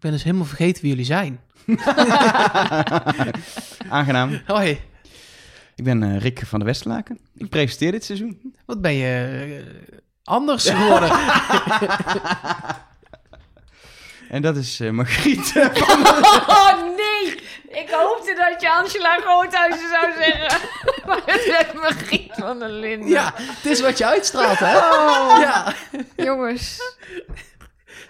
Ik ben dus helemaal vergeten wie jullie zijn. Aangenaam. Hoi, Ik ben eh, Rick van de Westerlaken. Ik presenteer dit seizoen. wat ben je eh, anders geworden? En dat is eh, Margriet. Oh nee! Ik hoopte dat je Angela Groothuizen zou zeggen. Maar het werd Margriet van der Linden. ja, het is wat je uitstraalt, hè? Ja. Jongens.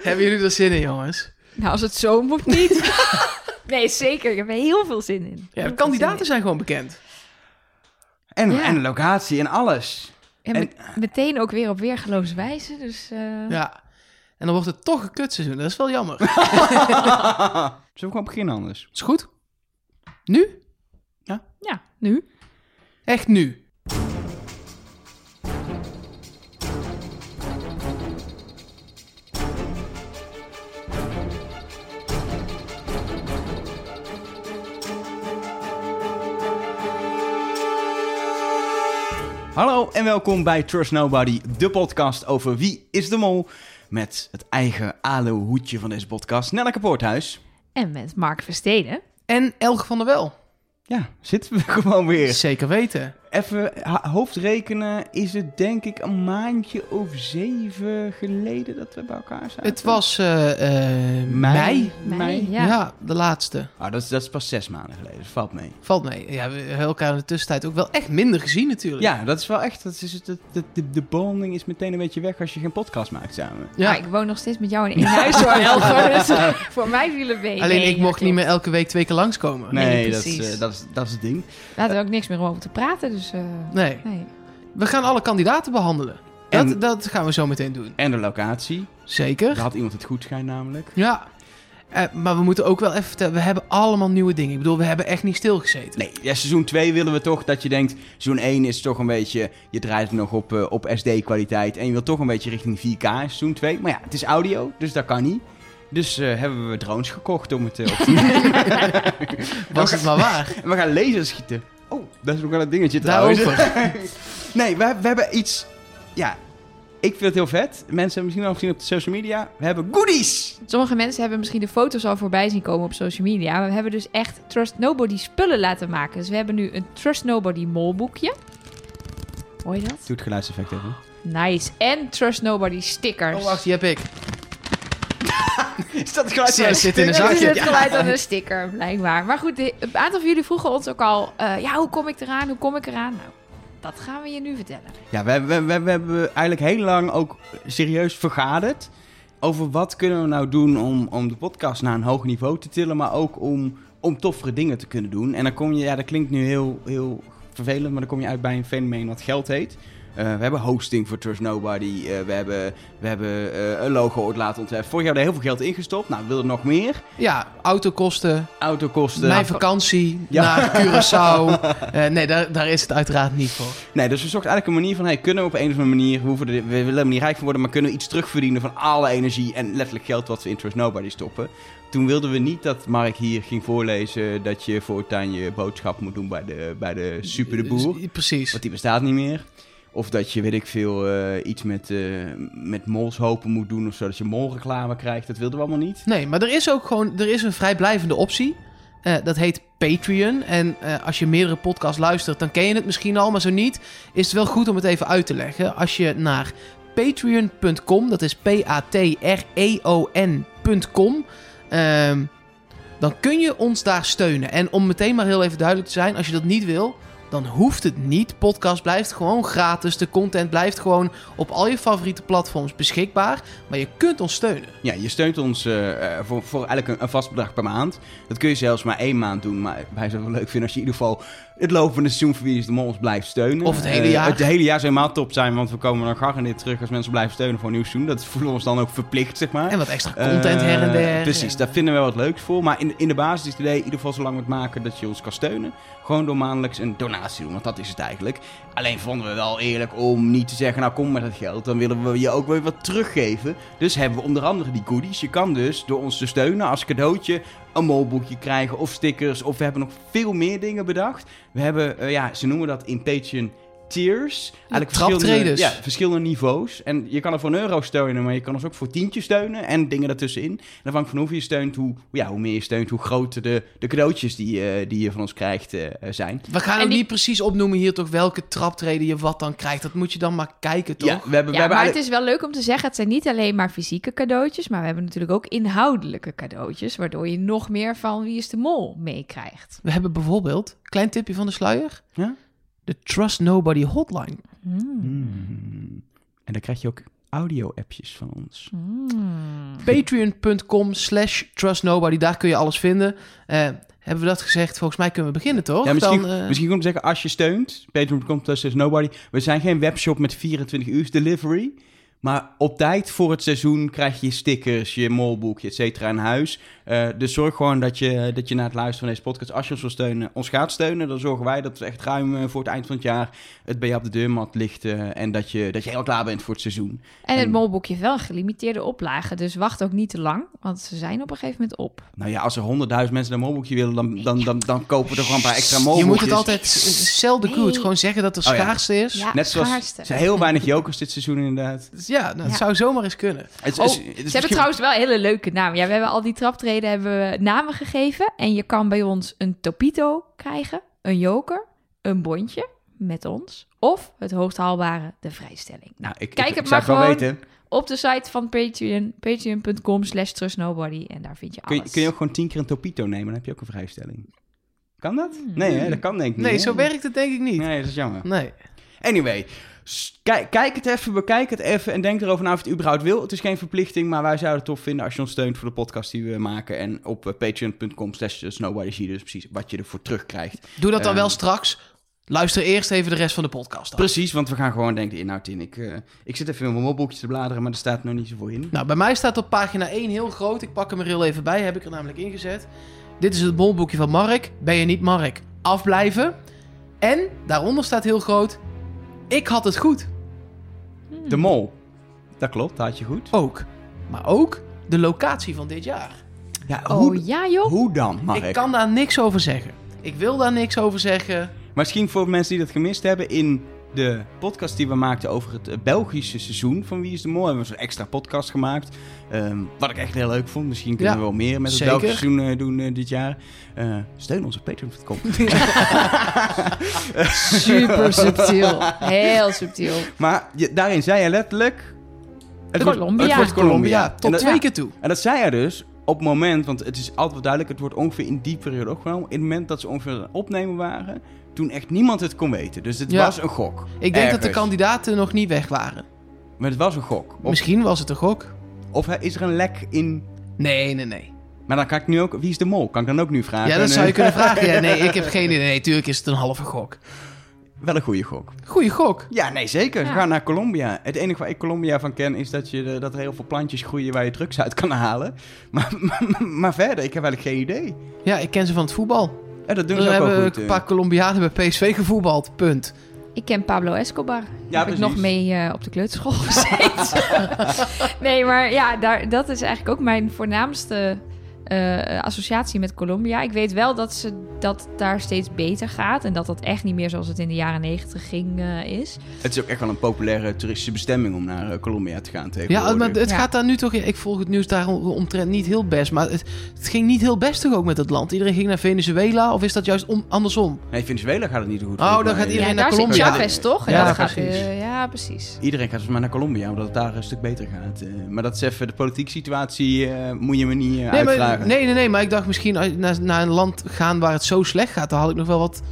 Hebben jullie er zin in, jongens? Nou, als het zo moet niet. nee, zeker. Ik heb er heel veel zin in. Ja, de kandidaten zijn gewoon bekend. En, Ja. en de locatie en alles. En, met- meteen ook weer op weergeloze wijze. Dus eh, Ja. En dan wordt het toch een kutseizoen. Dat is wel jammer. Zullen we gewoon beginnen anders? Is goed? Nu? ja, nu. Echt nu. Hallo en welkom bij Trust Nobody, de podcast over wie is de mol. Met het eigen aloe-hoedje van deze podcast, Nelleke Poorthuis. En met Mark Versteden. En Elge van der Wel. Ja, zitten we gewoon weer. Zeker weten. Even hoofdrekenen, is het denk ik een maandje of zeven geleden dat we bij elkaar zaten? Het was eh, eh, mei. Mei. Mei, Ja. ja. de laatste. Ah, dat, is, dat is pas zes maanden geleden, dat valt mee. Valt mee. Ja, we hebben elkaar in de tussentijd ook wel echt minder gezien natuurlijk. Ja, dat is wel echt, dat is, het- de, de, de, de bonding is meteen een beetje weg als je geen podcast maakt samen. Ja. Maar ik woon nog steeds met jou in één huis hoor, Elger. Dus eh, voor mij viel het mee. Alleen ik ja, mocht niet meer elke week twee keer langskomen. Nee, Nee, dat, is, precies. eh, dat, is, dat is het ding. Laten we ook niks meer over te praten. Dus eh, Nee. nee. We gaan alle kandidaten behandelen. Dat, En- dat gaan we zo meteen doen. En de locatie. Zeker. Daar had iemand het goed schijn namelijk. Ja. Eh, maar we moeten ook wel even vertellen, we hebben allemaal nieuwe dingen. Ik bedoel, we hebben echt niet stilgezeten. Nee, ja, seizoen 2 willen we toch dat je denkt... Seizoen 1 is toch een beetje... Je draait het nog op, eh, op SD-kwaliteit. En je wilt toch een beetje richting 4K in seizoen 2. Maar ja, het is audio, dus dat kan niet. Dus eh, hebben we drones gekocht om het op te nemen. Was het maar waar. En we gaan lasers schieten. Oh, dat is ook wel een dingetje. Daarover. nee, we, we hebben iets... Ja, ik vind het heel vet. Mensen hebben misschien al gezien op de social media. We hebben goodies! Sommige mensen hebben misschien de foto's al voorbij zien komen op social media. Maar we hebben dus echt Trust Nobody spullen laten maken. Dus we hebben nu een Trust Nobody molboekje. Hoor je dat? Doe het geluidseffect even. Nice. En Trust Nobody stickers. Oh, wacht, die heb ik. Is dat het Ja, zit in een Dat is zakje. het geluid van een sticker, blijkbaar. Maar goed, de- een aantal van jullie vroegen ons ook al... eh, ja, hoe kom ik eraan? Hoe kom ik eraan? Nou, dat gaan we je nu vertellen. Ja, we, we, we, we hebben eigenlijk heel lang ook serieus vergaderd over wat kunnen we nou doen om, om de podcast naar een hoog niveau te tillen, maar ook om, om toffere dingen te kunnen doen. En dan kom je, ja, dat klinkt nu heel, heel vervelend, maar dan kom je uit bij een fenomeen wat geld heet. Eh, we hebben hosting voor Trust Nobody. eh, we hebben, we hebben eh, een logo ooit laten ontwerpen. Vorig jaar we heel veel geld ingestopt. Nou, we willen nog meer. Ja, autokosten, Autokosten. mijn vakantie Ja. naar Curaçao. Nee, daar, daar is het uiteraard niet voor. Nee, dus we zochten eigenlijk een manier van... Hey, kunnen we op een of andere manier... We, hoeven er, we willen er niet rijk van worden... maar kunnen we iets terugverdienen van alle energie... en letterlijk geld wat we in Trust Nobody stoppen. Toen wilden we niet dat Mark hier ging voorlezen... dat je voortaan je boodschap moet doen bij de, bij de Super de Boer. Precies. Want die bestaat niet meer. Of dat je, weet ik veel, eh, iets met, eh met molshopen moet doen... of zo, dat je molreclame krijgt. Dat wilden we allemaal niet. Nee, maar er is ook gewoon er is een vrijblijvende optie. Eh, dat heet Patreon. En als je meerdere podcasts luistert, dan ken je het misschien al. Maar zo niet, is het wel goed om het even uit te leggen. Als je naar patreon.com, dat is P-A-T-R-E-O-N.com, ehm, dan kun je ons daar steunen. En om meteen maar heel even duidelijk te zijn, als je dat niet wil, dan hoeft het niet. Podcast blijft gewoon gratis. De content blijft gewoon op al je favoriete platforms beschikbaar. Maar je kunt ons steunen. Ja, je steunt ons eh, eh, voor, voor eigenlijk een, een vast bedrag per maand. Dat kun je zelfs maar één maand doen. Maar wij zouden het leuk vinden als je in ieder geval het lopende seizoen voor Wie is de Mol ons blijft steunen. Of het hele Eh, jaar. het hele jaar zou helemaal top zijn, want we komen dan garandeerd terug als mensen blijven steunen voor een nieuw seizoen. Dat voelen we ons dan ook verplicht, zeg maar. En wat extra content her en Eh, der. Precies, daar vinden we wel wat leuks voor. Maar in, in de basis is het idee, in ieder geval zolang we het maken, dat je ons kan steunen. Gewoon door maandelijks een donatie doen, want dat is het eigenlijk. Alleen vonden we wel eerlijk om niet te zeggen, nou kom met het geld. Dan willen we je ook weer wat teruggeven. Dus hebben we onder andere die goodies. Je kan dus door ons te steunen als cadeautje een molboekje krijgen of stickers. Of we hebben nog veel meer dingen bedacht. We hebben, eh, ja, ze noemen dat in Patreon tiers. Eigenlijk verschillende, ja, verschillende niveaus. En je kan er voor een euro steunen, maar je kan ons ook voor tientjes steunen. En dingen daartussenin. En afhankelijk van hoeveel je steunt, hoe, ja, hoe meer je steunt, hoe groter de, de cadeautjes die, eh, die je van ons krijgt eh, zijn. We gaan ook die- niet precies opnoemen hier toch welke traptreden je wat dan krijgt. Dat moet je dan maar kijken, toch? Ja, we hebben, we Ja, hebben maar het is wel leuk om te zeggen, het zijn niet alleen maar fysieke cadeautjes, maar we hebben natuurlijk ook inhoudelijke cadeautjes, waardoor je nog meer van Wie is de Mol meekrijgt. We hebben bijvoorbeeld, klein tipje van de sluier, Ja? De Trust Nobody hotline. Hmm. En dan krijg je ook audio-appjes van ons. Hmm. Patreon.com slash Trust Nobody, daar kun je alles vinden. Eh, hebben we dat gezegd? Volgens mij kunnen we beginnen, toch? Ja, misschien, Dan, eh, misschien om te zeggen, als je steunt, patreon.com slash nobody. We zijn geen webshop met 24 uur delivery. Maar op tijd voor het seizoen krijg je stickers, je molboekje, et cetera in huis. Eh, dus zorg gewoon dat je, dat je na het luisteren van deze podcast, als je ons wil steunen, ons gaat steunen. Dan zorgen wij dat we echt ruim eh, voor het eind van het jaar het bij je op de deurmat ligt. eh, en dat je, dat je helemaal klaar bent voor het seizoen. En het En- molboekje heeft wel een gelimiteerde oplage, dus wacht ook niet te lang, want ze zijn op een gegeven moment op. Nou ja, als er 100.000 mensen een molboekje willen, dan, dan, dan, dan kopen we er gewoon een paar extra molboekjes. je moet het altijd Nee. goods. Gewoon zeggen dat er Oh schaarste is. Ja, Net zoals schaarste. er zijn heel weinig jokers dit seizoen inderdaad. Ja, nou, het Ja. zou zomaar eens kunnen. Het, is- Oh, het is Ze hebben misschien- trouwens wel hele leuke namen. Ja, we hebben al die traptreden hebben we namen gegeven. En je kan bij ons een Topito krijgen, een joker, een bondje met ons. Of het hoogst haalbare, de vrijstelling. Nou, ik, Kijk ik, het ik maar gewoon. weten. Op de site van Patreon, patreon.com slash trustnobody. En daar vind je Kun je, alles. kun je ook gewoon tien keer een topito nemen, dan heb je ook een vrijstelling. Kan dat? Hmm. Nee, hè? dat kan denk ik niet. Nee, hè? zo werkt het denk ik niet. Nee, dat is jammer. Nee. Anyway, kijk, kijk het even, bekijk het even en denk erover na of je het überhaupt wil. Het is geen verplichting, maar wij zouden het tof vinden als je ons steunt voor de podcast die we maken. En op eh, patreon.com slash snowbody zie je dus precies wat je ervoor terugkrijgt. Doe dat dan Ehm. wel straks. Luister eerst even de rest van de podcast af. Precies, want we gaan gewoon denken de inhoud in. Ik, eh, ik zit even in mijn mobboekje te bladeren, maar er staat nog niet zoveel in. Nou, bij mij staat op pagina 1 heel groot. Ik pak hem er heel even bij. Heb ik er namelijk ingezet. Dit is het bolboekje van Mark. Ben je niet Mark? Afblijven. En daaronder staat heel groot. Ik had het goed. Hmm. De mol. Dat klopt, dat had je goed. Ook. Maar ook de locatie van dit jaar. Ja, Oh hoe, ja joh. hoe dan, Mark? Ik kan daar niks over zeggen. Ik wil daar niks over zeggen. Misschien voor mensen die dat gemist hebben, in de podcast die we maakten over het eh, Belgische seizoen van Wie is de Mol, hebben we zo'n extra podcast gemaakt. Ehm, wat ik echt heel leuk vond. Misschien kunnen Ja, we wel meer met het zeker. Belgische seizoen eh, doen eh, dit jaar. Eh, steun ons op patreon.com. Super subtiel. Heel subtiel. maar je- daarin zei hij letterlijk... Het wordt, Colombia. het wordt Colombia. Tot dat, twee keer toe. en dat zei hij dus op het moment, want het is altijd wel duidelijk, het wordt ongeveer in die periode opgenomen. In het moment dat ze ongeveer opnemen waren, toen echt niemand het kon weten. Dus het Ja. was een gok. Ik denk dat de kandidaten nog niet weg waren. Maar het was een gok. Of, Misschien was het een gok. of hij- is er een lek in... Nee, nee, nee. Maar dan kan ik nu ook... Wie is de mol? Kan ik dan ook nu vragen? Ja, dat zou je kunnen vragen. Ja, nee, ik heb geen idee. Nee, tuurlijk is het een halve gok. Wel een goede gok. Goeie gok. Ja, nee, zeker. Ze Ja. gaan naar Colombia. Het enige waar ik Colombia van ken is dat, je, dat er heel veel plantjes groeien waar je drugs uit kan halen. Maar, maar, maar verder, ik heb eigenlijk geen idee. Ja, ik ken ze van het voetbal. Ja, dat doen Er ze ook wel hebben goed. een eh. paar Colombianen bij PSV gevoetbald. Punt. Ik ken Pablo Escobar. Ja, heb ik nog mee eh, op de kleuterschool gezeten. nee, maar ja, daar, dat is eigenlijk ook mijn voornaamste eh, associatie met Colombia. Ik weet wel dat, ze, dat daar steeds beter gaat. En dat dat echt niet meer zoals het in de jaren negentig ging eh, is. Het is ook echt wel een populaire toeristische bestemming om naar eh, Colombia te gaan Ja, tegenwoordig. maar het Ja. gaat daar nu toch... Ik volg het nieuws daar omtrent niet heel best. Maar het, het ging niet heel best toch ook met het land? Iedereen ging naar Venezuela? Of is dat juist om, andersom? Nee, Venezuela gaat het niet zo goed. Oh, dan gaat iedereen ja, naar daar zit Colombia. Chavez, toch? En Ja, dat gaat, precies. eh, ja, precies. Iedereen gaat dus maar naar Colombia, omdat het daar een stuk beter gaat. Eh, maar dat is even de politieke situatie, eh, moet je me niet eh, Nee, maar, nee, nee, nee. Maar ik dacht misschien als naar, naar een land gaan waar het zo slecht gaat... dan had ik nog wel wat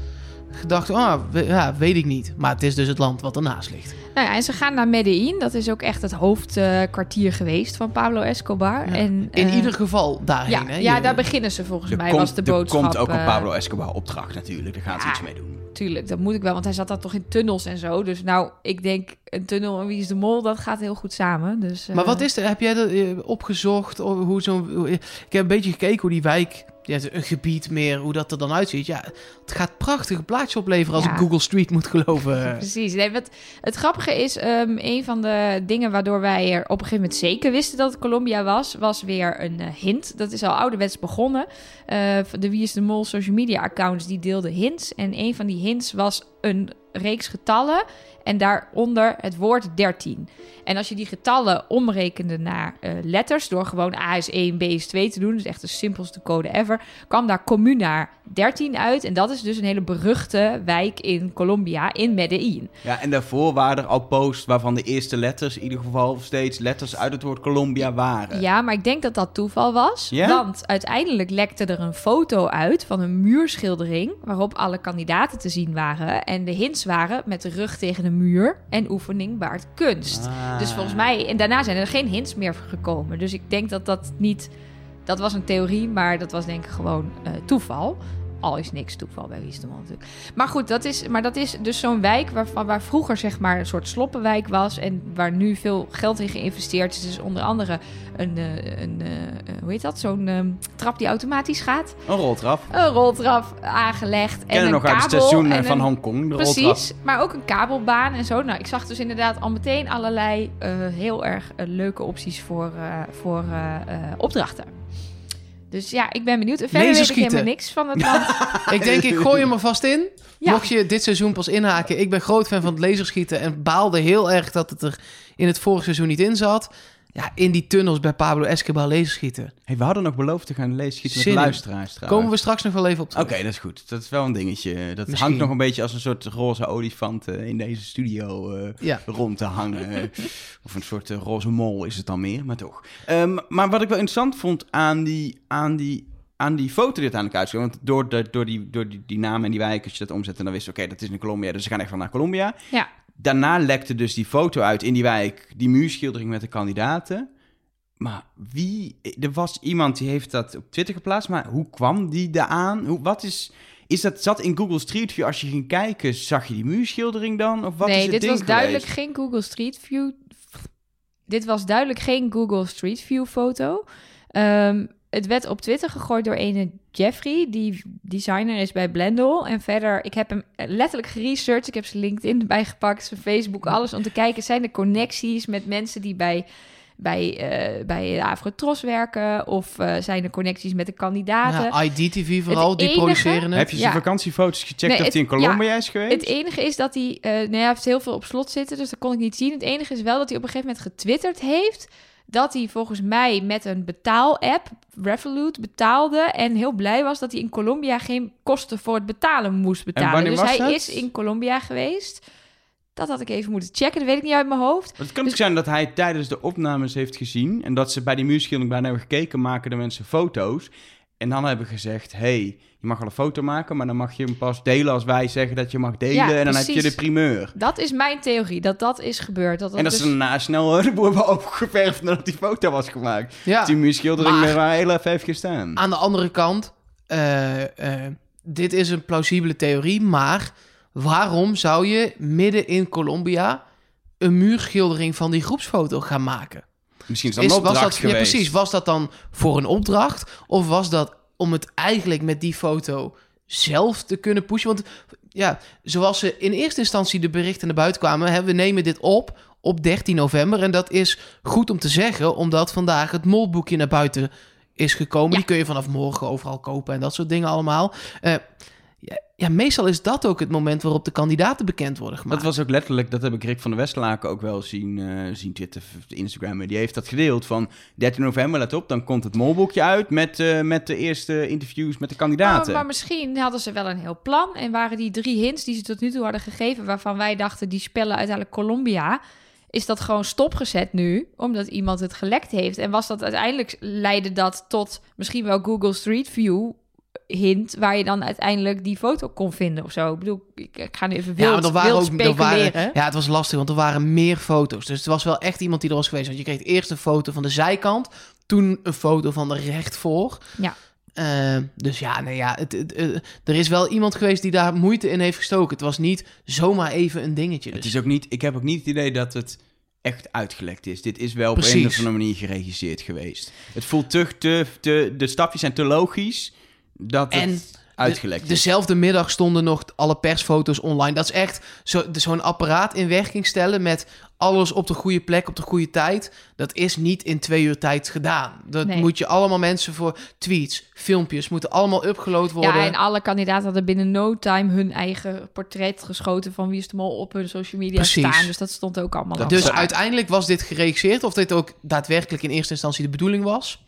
gedacht. Ah, we- ja, weet ik niet. Maar het is dus het land wat ernaast ligt. Nou ja, en ze gaan naar Medellin. Dat is ook echt het hoofdkwartier geweest van Pablo Escobar. Ja. En, In eh, ieder geval daarheen. ja, hè? ja, daar beginnen ze volgens Er mij, komt, was de er boodschap. komt ook een eh, Pablo Escobar opdracht natuurlijk. Daar gaan ze ja. iets mee doen. Tuurlijk, dat moet ik wel, want hij zat daar toch in tunnels en zo. Dus nou, ik denk een tunnel en wie is de mol, dat gaat heel goed samen. Dus, eh, Maar wat is er? Heb jij dat eh, opgezocht? Hoe zo'n, ik heb een beetje gekeken hoe die wijk, ja, een gebied meer, hoe dat er dan uitziet. Ja, het gaat prachtige plaatjes opleveren als Ja. ik Google Street moet geloven. Precies. Nee, wat, het grappige is, ehm, een van de dingen waardoor wij er op een gegeven moment zeker wisten dat het Colombia was, was weer een eh, hint. Dat is al ouderwets begonnen. Eh, de Wie is de Mol social media accounts die deelden hints. En een van die hints was een reeks getallen en daaronder het woord 13. En als je die getallen omrekende naar eh, letters, door gewoon A is 1, B is 2 te doen, dus echt de simpelste code ever, kwam daar Comuna 13 uit. En dat is dus een hele beruchte wijk in Colombia, in Medellin. Ja, en daarvoor waren er al posts waarvan de eerste letters, in ieder geval steeds letters uit het woord Colombia waren. Ja, maar ik denk dat dat toeval was. Ja? Want uiteindelijk lekte er een foto uit van een muurschildering waarop alle kandidaten te zien waren. En de hints waren met de rug tegen de muur en oefening baart kunst. Ah. Dus volgens mij, en daarna zijn er geen hints meer gekomen. Dus ik denk dat dat niet, dat was een theorie, maar dat was denk ik gewoon eh, toeval. Al is niks toeval bij Wisdom natuurlijk. Maar goed, dat is, maar dat is dus zo'n wijk waarvan, waar vroeger zeg maar een soort sloppenwijk was. En waar nu veel geld in geïnvesteerd is. Dus onder andere een, eh, een eh, eh, hoe heet dat? Zo'n ehm, trap die automatisch gaat. Een roltrap. Een roltrap aangelegd. En een nog uit het kabel station en van Hongkong, de roltrap. Precies, maar ook een kabelbaan en zo. Nou, ik zag dus inderdaad al meteen allerlei heel erg leuke opties voor, voor opdrachten. Dus ja, ik ben benieuwd. En Verder weet ik helemaal niks van het land. Ik denk, ik gooi hem er vast in. Ja. Mocht je dit seizoen pas inhaken. Ik ben groot fan van het laserschieten. En baalde heel erg dat het er in het vorige seizoen niet in zat. Ja, in die tunnels bij Pablo Escobar laserschieten. Hey, we hadden nog beloofd te gaan lezen schieten met luisteraars trouwens. Komen we straks nog wel even op Oké, terug. dat is goed. Dat is wel een dingetje. Dat Misschien. hangt nog een beetje als een soort roze olifant eh, in deze studio eh, Ja. rond te hangen. Of een soort eh, roze mol is het dan meer, maar toch. Ehm, maar wat ik wel interessant vond aan die, aan die, aan die foto die uiteindelijk uitkwam... want door, de, door, die, door die, die naam en die wijk, als je dat omzet... en dan wist je, oké, dat is in Colombia, dus ze gaan echt wel naar Colombia. Ja. Daarna lekte dus die foto uit in die wijk, die muurschildering met de kandidaten... Maar wie... Er was iemand die heeft dat op Twitter geplaatst, maar hoe kwam die daaraan? Hoe, wat is... Is dat zat in Google Street View? Als je ging kijken, zag je die muurschildering dan? Of wat is nee, het dit was duidelijk geen Google Street View. Dit was duidelijk geen Google Street View foto. Ehm, het werd op Twitter gegooid door ene Jeffrey, die designer is bij Blendel. En verder, ik heb hem letterlijk geresearched. Ik heb zijn LinkedIn erbij gepakt, zijn Facebook, alles om te kijken. Zijn er connecties met mensen die bij, bij, eh, bij de Afrotros werken? Of eh, zijn er connecties met de kandidaten? Ja, IDTV vooral, die enige- produceren het. Heb je zijn Ja. vakantiefoto's gecheckt Nee, het- hij in Colombia is geweest? Het enige is dat hij... eh nou ja, hij heeft heel veel op slot zitten, dus dat kon ik niet zien. Het enige is wel dat hij op een gegeven moment getwitterd heeft... dat hij volgens mij met een betaal-app, Revolut, betaalde... en heel blij was dat hij in Colombia geen kosten voor het betalen moest betalen. Dus hij is in Colombia geweest. Dat had ik even moeten checken, dat weet ik niet uit mijn hoofd. Het kan Dus- ook zijn dat hij tijdens de opnames heeft gezien... en dat ze bij die muurschildering bijna hebben gekeken... maken de mensen foto's... en dan hebben gezegd... hey, je mag wel een foto maken... maar dan mag je hem pas delen als wij zeggen dat je mag delen... Ja, en dan heb je de primeur. Dat is mijn theorie, dat dat is gebeurd. Dat dat En dat dus- ze daarna snel de hebben opgeverfd... nadat die foto was gemaakt. Ja. Dus die muurschildering Maar- waar heel even heeft gestaan. Aan de andere kant, eh, eh, dit is een plausibele theorie, maar waarom zou je midden in Colombia een muurschildering van die groepsfoto gaan maken? Misschien is dat een Is, opdracht was dat, ja, geweest. precies. Was dat dan voor een opdracht? Of was dat om het eigenlijk met die foto zelf te kunnen pushen? Want ja, zoals ze in eerste instantie de berichten naar buiten kwamen, hè, we nemen dit op op 13 november. En dat is goed om te zeggen, omdat vandaag het molboekje naar buiten is gekomen. Ja. Die kun je vanaf morgen overal kopen en dat soort dingen allemaal. Eh, ja, ja, meestal is dat ook het moment waarop de kandidaten bekend worden gemaakt. Dat was ook letterlijk, dat heb ik Rick van der Westerlaken ook wel zien, eh zien Twitter, Instagram. Die heeft dat gedeeld van 13 november, let op, dan komt het molboekje uit met, eh, met de eerste interviews met de kandidaten. Maar, maar misschien hadden ze wel een heel plan. En waren die drie hints die ze tot nu toe hadden gegeven, waarvan wij dachten die spellen uiteindelijk Colombia, is dat gewoon stopgezet nu, omdat iemand het gelekt heeft. En was dat uiteindelijk leidde dat tot misschien wel Google Street View hint, waar je dan uiteindelijk die foto kon vinden of zo. Ik bedoel, ik, ik ga nu even wild, ja, maar er waren wild ook er speculeren. waren, ja, het was lastig, want er waren meer foto's. Dus het was wel echt iemand die er was geweest. Want je kreeg eerst een foto van de zijkant, toen een foto van de recht voor. Ja. Eh, dus ja, nee, ja het, het, eh, er is wel iemand geweest die daar moeite in heeft gestoken. Het was niet zomaar even een dingetje. Het Dus. is ook niet, ik heb ook niet het idee dat het echt uitgelekt is. Dit is wel op Precies. een of andere manier geregisseerd geweest. Het voelt te, te, te, de stapjes zijn te logisch. Dat het- En uitgelekt is. Dezelfde middag stonden nog alle persfoto's online. Dat is echt zo- zo'n apparaat in werking stellen met alles op de goede plek, op de goede tijd. Dat is niet in twee uur tijd gedaan. Dat Nee. moet je allemaal mensen voor tweets, filmpjes, moeten allemaal upgeload worden. Ja, en alle kandidaten hadden binnen no time hun eigen portret geschoten van wie is de mol op hun social media Precies. staan. Dus dat stond ook allemaal Dat dus Zo- uiteindelijk was dit geregisseerd. Of dit ook daadwerkelijk in eerste instantie de bedoeling was.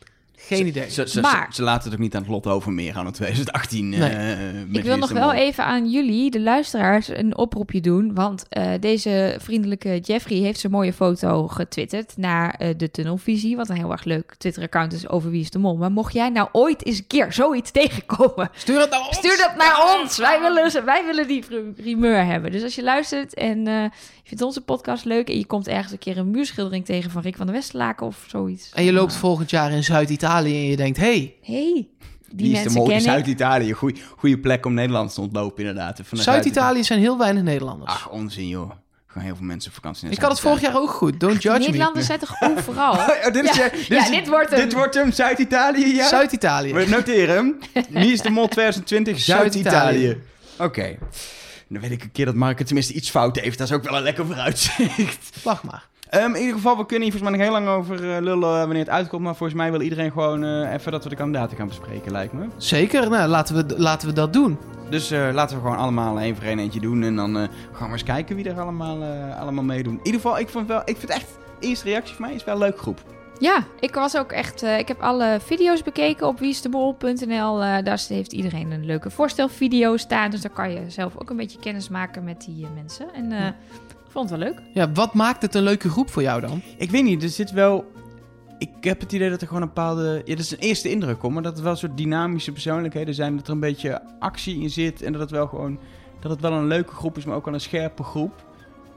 Geen idee. Ze, ze, Maar- ze, ze laten het ook niet aan het lot over meer gaan in 2018. Nee. eh, met Ik wil nog wel even aan jullie, de luisteraars, een oproepje doen. Want eh, deze vriendelijke Jeffrey heeft zijn mooie foto getwitterd naar eh, de Tunnelvisie. Wat een heel erg leuk Twitter-account is over Wie is de Mol. Maar mocht jij nou ooit eens een keer zoiets tegenkomen, Stuur het naar ons. stuur dat naar ons. Wij willen, wij willen die primeur hebben. Dus als je luistert en eh, je vindt onze podcast leuk... en je komt ergens een keer een muurschildering tegen van Rick van der Westerlaken of zoiets. En je loopt volgend jaar in Zuid-Italië en je denkt... hey, hey, die Wie is de mensen. Zuid-Italië. Goeie, goede plek om Nederland te ontlopen, inderdaad. Vanuit Zuid-Italië zijn heel weinig Nederlanders. Ach, onzin, joh. Gaan heel veel mensen op vakantie naar ik had het vorig jaar ook goed. Don't judge me. Nederlanders zijn toch overal? Oh, dit, is, Ja, je- dit, ja, is- dit wordt hem. Dit wordt hem, Zuid-Italië, ja? Zuid-Italië. We noteren hem. Wie is de Mol 2020? Zuid-Italië. Oké. Dan weet ik een keer dat Mark het tenminste iets fout heeft. Dat is ook wel een lekker vooruitzicht. Wacht maar. Ehm, in ieder geval, we kunnen hier volgens mij nog heel lang over eh, lullen wanneer het uitkomt. Maar volgens mij wil iedereen gewoon eh, even dat we de kandidaten gaan bespreken, lijkt me. Zeker, nou, laten, we, laten we dat doen. Dus eh, laten we gewoon allemaal één voor één eentje doen. En dan eh, gaan we eens kijken wie er allemaal, eh, allemaal meedoen. In ieder geval, ik, vond wel, ik vind echt... Eerste reactie van mij is wel een leuke groep. Ja, ik was ook echt. eh, ik heb alle video's bekeken op wiesdemol.nl. Eh daar heeft iedereen een leuke voorstelvideo staan. Dus daar kan je zelf ook een beetje kennis maken met die eh, mensen. En eh, ik vond het wel leuk. Ja, wat maakt het een leuke groep voor jou dan? Ik weet niet, er zit wel... Ik heb het idee dat er gewoon een bepaalde... Ja, dat is een eerste indruk, hoor. Maar dat er wel een soort dynamische persoonlijkheden zijn. Dat er een beetje actie in zit. En dat het wel gewoon... Dat het wel een leuke groep is, maar ook wel een scherpe groep.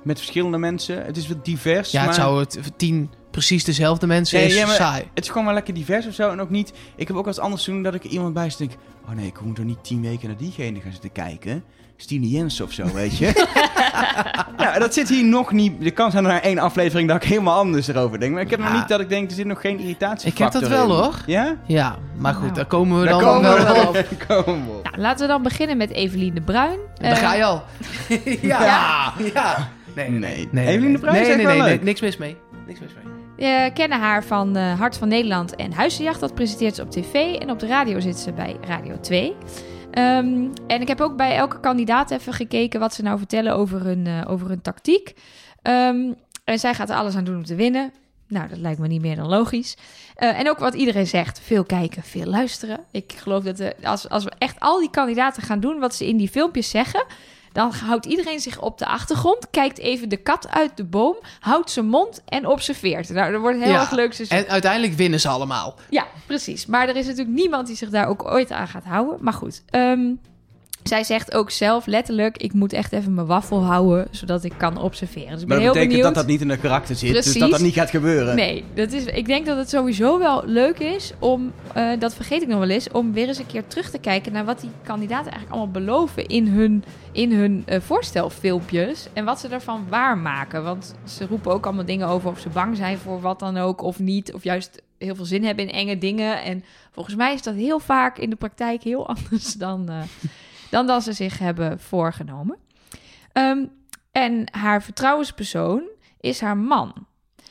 Met verschillende mensen. Het is wat divers, Ja, maar... het zou het tien precies dezelfde mensen Nee, is ja, saai. Het is gewoon wel lekker divers of zo. En ook niet... Ik heb ook wat anders doen dat ik iemand bij zit en denk... Oh nee, ik moet er niet tien weken naar diegene gaan zitten kijken. Stine Jens of zo, weet je. ja, dat zit hier nog niet... De kans zijn er naar één aflevering dat ik helemaal anders erover denk. Maar ik heb nog niet dat ik denk, er zit nog geen irritatie Ik heb dat wel hoor. Ja? Ja, maar goed, Nou. daar komen we Daar dan komen wel we wel op. op. Daar komen we op. Nou, laten we dan beginnen met Evelien de Bruin. Daar Eh, ga je al. ja. Ja. ja. Nee, Nee. nee. Evelien de Bruin nee, is echt nee, wel nee, niks mis mee. Niks mis mee. We kennen haar van eh, Hart van Nederland en Huizenjacht. Dat presenteert ze op tv. En op de radio zit ze bij Radio 2. Ehm, en ik heb ook bij elke kandidaat even gekeken wat ze nou vertellen over hun, eh, over hun tactiek. Ehm, en zij gaat er alles aan doen om te winnen. Nou, dat lijkt me niet meer dan logisch. Eh, en ook wat iedereen zegt: veel kijken, veel luisteren. Ik geloof dat eh, als, als we echt al die kandidaten gaan doen wat ze in die filmpjes zeggen. Dan houdt iedereen zich op de achtergrond, kijkt even de kat uit de boom, houdt zijn mond en observeert. Nou, dat wordt een heel Ja, erg leuk seizoen. En uiteindelijk winnen ze allemaal. Ja, precies. Maar er is natuurlijk niemand die zich daar ook ooit aan gaat houden. Maar goed, ehm, zij zegt ook zelf letterlijk... ik moet echt even mijn waffel houden, zodat ik kan observeren. Dus ik ben Maar dat heel betekent benieuwd. dat dat niet in de karakter zit. Dus Precies. dat dat niet gaat gebeuren. Nee, dat is, ik denk dat het sowieso wel leuk is om, eh, dat vergeet ik nog wel eens, om weer eens een keer terug te kijken naar wat die kandidaten eigenlijk allemaal beloven in hun, in hun eh, voorstelfilmpjes en wat ze ervan waarmaken. Want ze roepen ook allemaal dingen over of ze bang zijn voor wat dan ook of niet, of juist heel veel zin hebben in enge dingen. En volgens mij is dat heel vaak in de praktijk heel anders dan, eh, dan dat ze zich hebben voorgenomen. Ehm, en haar vertrouwenspersoon is haar man.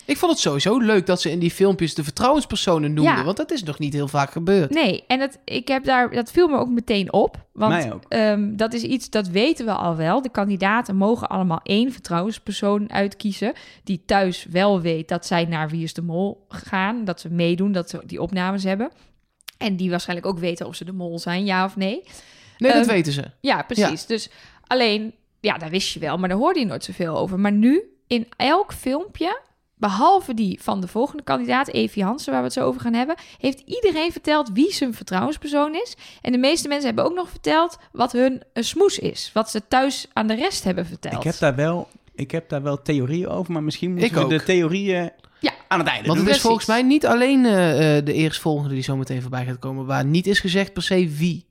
Ik vond het sowieso leuk dat ze in die filmpjes de vertrouwenspersonen noemden. Ja. Want dat is nog niet heel vaak gebeurd. Nee, en dat, ik heb daar, dat viel me ook meteen op. Want ehm, dat is iets, dat weten we al wel. De kandidaten mogen allemaal één vertrouwenspersoon uitkiezen... die thuis wel weet dat zij naar Wie is de Mol gaan. Dat ze meedoen, dat ze die opnames hebben. En die waarschijnlijk ook weten of ze de mol zijn, ja of nee. Nee, dat Ehm, weten ze. Ja, precies. Dus alleen, ja, daar wist je wel, maar daar hoorde je nooit zoveel over. Maar nu, in elk filmpje, behalve die van de volgende kandidaat, Evie Hansen, waar we het zo over gaan hebben, heeft iedereen verteld wie zijn vertrouwenspersoon is. En de meeste mensen hebben ook nog verteld wat hun een smoes is. Wat ze thuis aan de rest hebben verteld. Ik heb daar wel... Ik heb daar wel theorieën over, maar misschien moeten Ik we ook. de theorieën Ja. aan het einde Want het is volgens mij niet alleen eh, eh, de eerstvolgende die zo meteen voorbij gaat komen... waar niet is gezegd per se wie.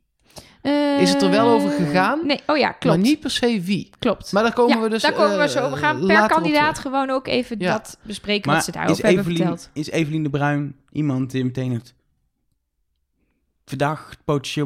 Is het er wel over gegaan? Nee, oh ja, klopt. Maar niet per se wie. Klopt. Maar daar komen ja, we dus daar komen we eh, zo. We gaan per op kandidaat gewoon ook even Ja. dat bespreken Maar wat ze daarover hebben Evelien, verteld. is Evelien de Bruin iemand die meteen het verdacht, potentieel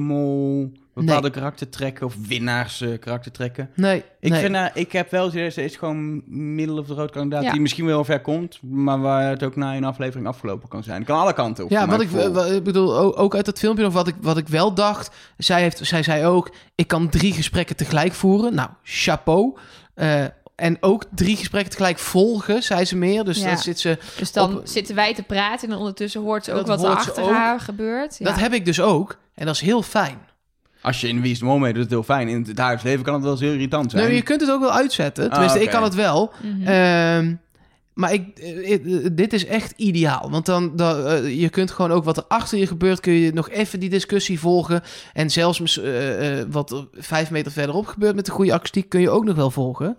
bepaalde karaktertrekken of winnaars eh, karaktertrekken. Nee, Ik, nee. vind, haar- ik heb wel ze is gewoon middel of de rood kandidaat Ja. die misschien wel ver komt, maar waar het ook na een aflevering afgelopen kan zijn. Kan alle kanten op. Ja, wat ik, gevoel. wat ik bedoel, ook, uit dat filmpje, of wat ik, wat ik wel dacht. Zij, heeft, zij zei ook: ik kan drie gesprekken tegelijk voeren. Nou, chapeau. Eh, en ook drie gesprekken tegelijk volgen, zei ze meer. Dus Ja. dan zit ze. Dus dan Op- zitten wij te praten en ondertussen hoort ze ook Dat wat er achter haar gebeurt. Ja. Dat heb ik dus ook. En dat is heel fijn. Als je in Wie is de Mol is het heel fijn. In het dagelijks leven kan het wel eens heel irritant zijn. Nee, maar je kunt het ook wel uitzetten. Ah, Tenminste, ik kan het wel. Mhm. Ehm, maar ik, eh, eh, dit is echt ideaal. Want dan, dan eh, je kunt gewoon ook wat er achter je gebeurt, kun je nog even die discussie volgen. En zelfs eh, eh, wat er vijf meter verderop gebeurt met de goede akoestiek, kun je ook nog wel volgen.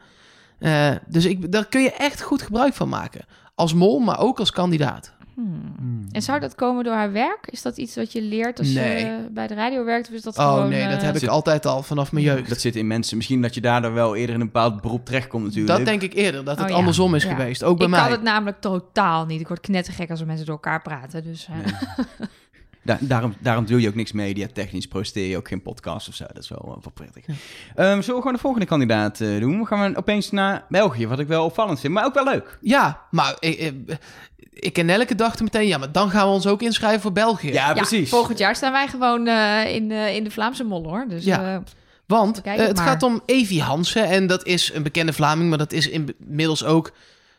Eh, dus ik, daar kun je echt goed gebruik van maken. Als mol, maar ook als kandidaat. Hmm. En zou dat komen door haar werk? Is dat iets wat je leert als Nee. je bij de radio werkt? Of is dat Oh gewoon... nee, dat eh, heb ik zit- altijd al vanaf mijn jeugd. Dat zit in mensen. Misschien dat je daardoor wel eerder in een bepaald beroep terechtkomt natuurlijk. Dat denk ik eerder, dat het Oh ja. andersom is Ja. geweest. Ook bij ik mij. kan het namelijk totaal niet. Ik word knettergek als er mensen door elkaar praten. Dus, eh, Da- daarom, daarom doe je ook niks mediatechnisch. Protesteer je ook geen podcast of zo. Dat is wel, wel prettig. Ehm, zullen we gewoon de volgende kandidaat eh, doen? Dan gaan we opeens naar België. Wat ik wel opvallend vind. Maar ook wel leuk. Ja, maar ik, ik, ik en Nelke dachten meteen, ja, maar dan gaan we ons ook inschrijven voor België. Ja, ja, precies. volgend jaar staan wij gewoon eh, in, de in de Vlaamse mol, hoor. Dus Ja. eh, Want het het maar. gaat om Evie Hansen. En dat is een bekende Vlaming, maar dat is inmiddels ook...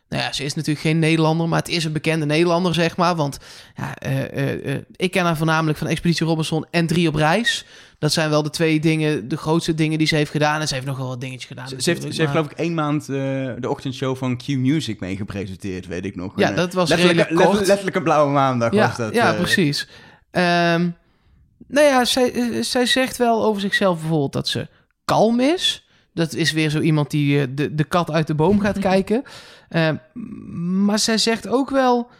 Nou ja, ze is natuurlijk geen Nederlander, maar het is een bekende Nederlander, zeg maar. Want ja, eh, eh, eh, ik ken haar voornamelijk van Expeditie Robinson en Drie op Reis. Dat zijn wel de twee dingen, de grootste dingen die ze heeft gedaan. En ze heeft nog wel wat dingetjes gedaan. Ze, heeft, ze heeft geloof ik één maand de ochtendshow van Q Music mee gepresenteerd, weet ik nog. Ja, dat was letterlijk, redelijk kort. letterlijk- letterlijk een blauwe maandag ja, was dat. Ja, precies. Ehm nou ja, zij, zij zegt wel over zichzelf bijvoorbeeld dat ze kalm is. Dat is weer zo iemand die de, de kat uit de boom gaat kijken. Ehm, maar zij zegt ook wel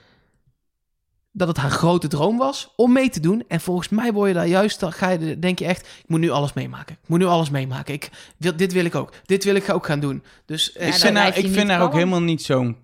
dat het haar grote droom was om mee te doen. En volgens mij word je daar juist, dan ga je, denk je echt, ik moet nu alles meemaken. Ik moet nu alles meemaken. Ik wil, dit wil ik ook. Dit wil ik ook gaan doen. Dus eh, Ja, ik vind, haar, ik vind haar ook helemaal niet zo'n...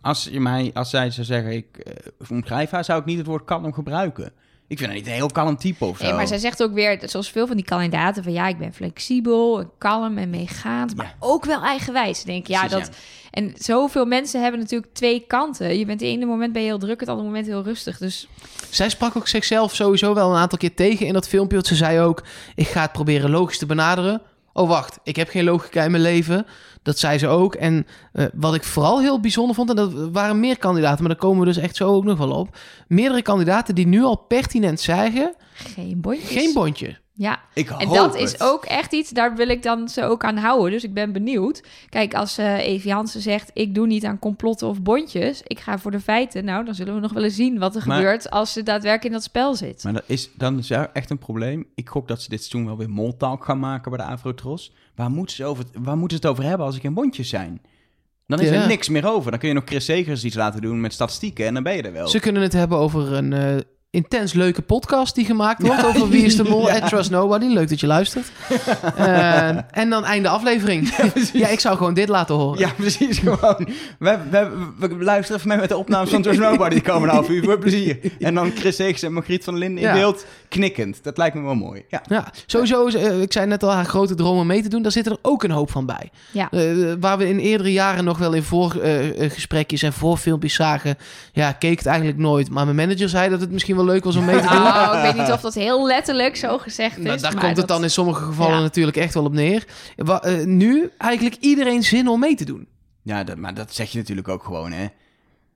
Als, je mij, als zij zou zeggen, ik omschrijf haar, zou ik niet het woord kalm gebruiken. Ik vind haar niet een heel kalm type of zo. Nee, maar zij zegt ook weer, zoals veel van die kandidaten, van ja, ik ben flexibel, en kalm en meegaand, maar Ja. ook wel eigenwijs. Denk ik, ja, Precies, dat. En zoveel mensen hebben natuurlijk twee kanten. Je bent het ene moment ben je heel druk, het andere moment heel rustig. Dus Zij sprak ook zichzelf sowieso wel een aantal keer tegen in dat filmpje. Want ze zei ook, ik ga het proberen logisch te benaderen. Oh, wacht, ik heb geen logica in mijn leven. Dat zei ze ook. En eh, wat ik vooral heel bijzonder vond, en dat waren meer kandidaten, maar daar komen we dus echt zo ook nog wel op. Meerdere kandidaten die nu al pertinent zeggen, geen bondjes. geen bondje. Ja, ik en dat is ook echt iets, daar wil ik dan ze ook aan houden. Dus ik ben benieuwd. Kijk, als eh Evie Hansen zegt, ik doe niet aan complotten of bondjes. Ik ga voor de feiten. Nou, dan zullen we nog wel eens zien wat er Maar- gebeurt als ze daadwerkelijk in dat spel zit. Maar dat is dan is er echt een probleem. Ik gok dat ze dit seizoen wel weer moltalk gaan maken bij de Afrotros. Waar moeten ze, over, waar moeten ze het over hebben als er geen bondjes zijn? Dan is Ja. er niks meer over. Dan kun je nog Chris Segers iets laten doen met statistieken en dan ben je er wel. Ze kunnen het hebben over een eh, intens leuke podcast die gemaakt wordt over Wie is de Mol Ja. at Trust Nobody. Leuk dat je luistert. Eh, en dan einde aflevering. Ja, ik zou gewoon dit laten horen. Ja, precies. Gewoon. We, we, we luisteren even mee met de opnames van Trust Nobody. Die komen half uur voor plezier. En dan Chris Segers en Margriet van Linden in Ja. beeld knikkend. Dat lijkt me wel mooi. Ja. Ja, sowieso, is, eh, ik zei net al, haar grote droom om mee te doen, daar zit er ook een hoop van bij. Ja. Eh, waar we in eerdere jaren nog wel in voorgesprekjes en voorfilmpjes zagen, ja, keek het eigenlijk nooit. Maar mijn manager zei dat het misschien wel leuk was om mee te doen. Nou, ik weet niet of dat heel letterlijk zo gezegd is. Nou, daar maar komt het dat- dan in sommige gevallen Ja. natuurlijk echt wel op neer. Wa- eh, nu eigenlijk iedereen zin om mee te doen. Ja, dat, maar dat zeg je natuurlijk ook gewoon, hè.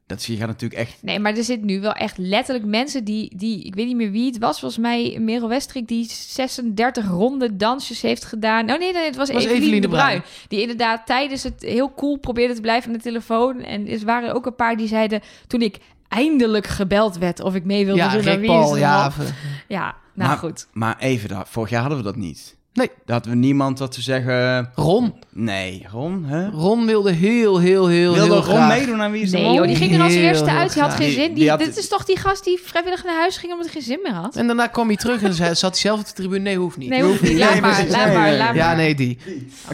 Dat zie je gaat natuurlijk echt... Nee, maar er zit nu wel echt letterlijk mensen die, die... Ik weet niet meer wie het was. Volgens mij Merel Westrik die 36 ronde dansjes heeft gedaan. Oh nee, nee het was, Was Evelien, Evelien de. Bruin. Die inderdaad tijdens het heel cool probeerde te blijven aan de telefoon. En er waren ook een paar die zeiden... Toen ik eindelijk gebeld werd of ik mee wilde Ja, doen. Rick Paul, ja. V- Ja, nou Maar- goed. Maar even, dat, vorig jaar hadden we dat niet. Nee. Daar hadden we niemand wat te zeggen. Ron. Nee, Ron, hè? Ron wilde heel, heel, heel, Wilde heel Ron graag. meedoen aan Wie is de Nee Mol? joh, die ging er als Heel, eerste heel uit. Die had graag. geen Die- zin. die Die, had- Dit is toch die gast die vrijwillig naar huis ging omdat hij geen zin meer had? En daarna kwam hij terug en zei, zat hij zelf op de tribune. Nee, hoeft niet. Nee, hoeft niet. Nee, Laat maar, precies. laat Nee, maar, nee, laat Ja, maar. nee, die.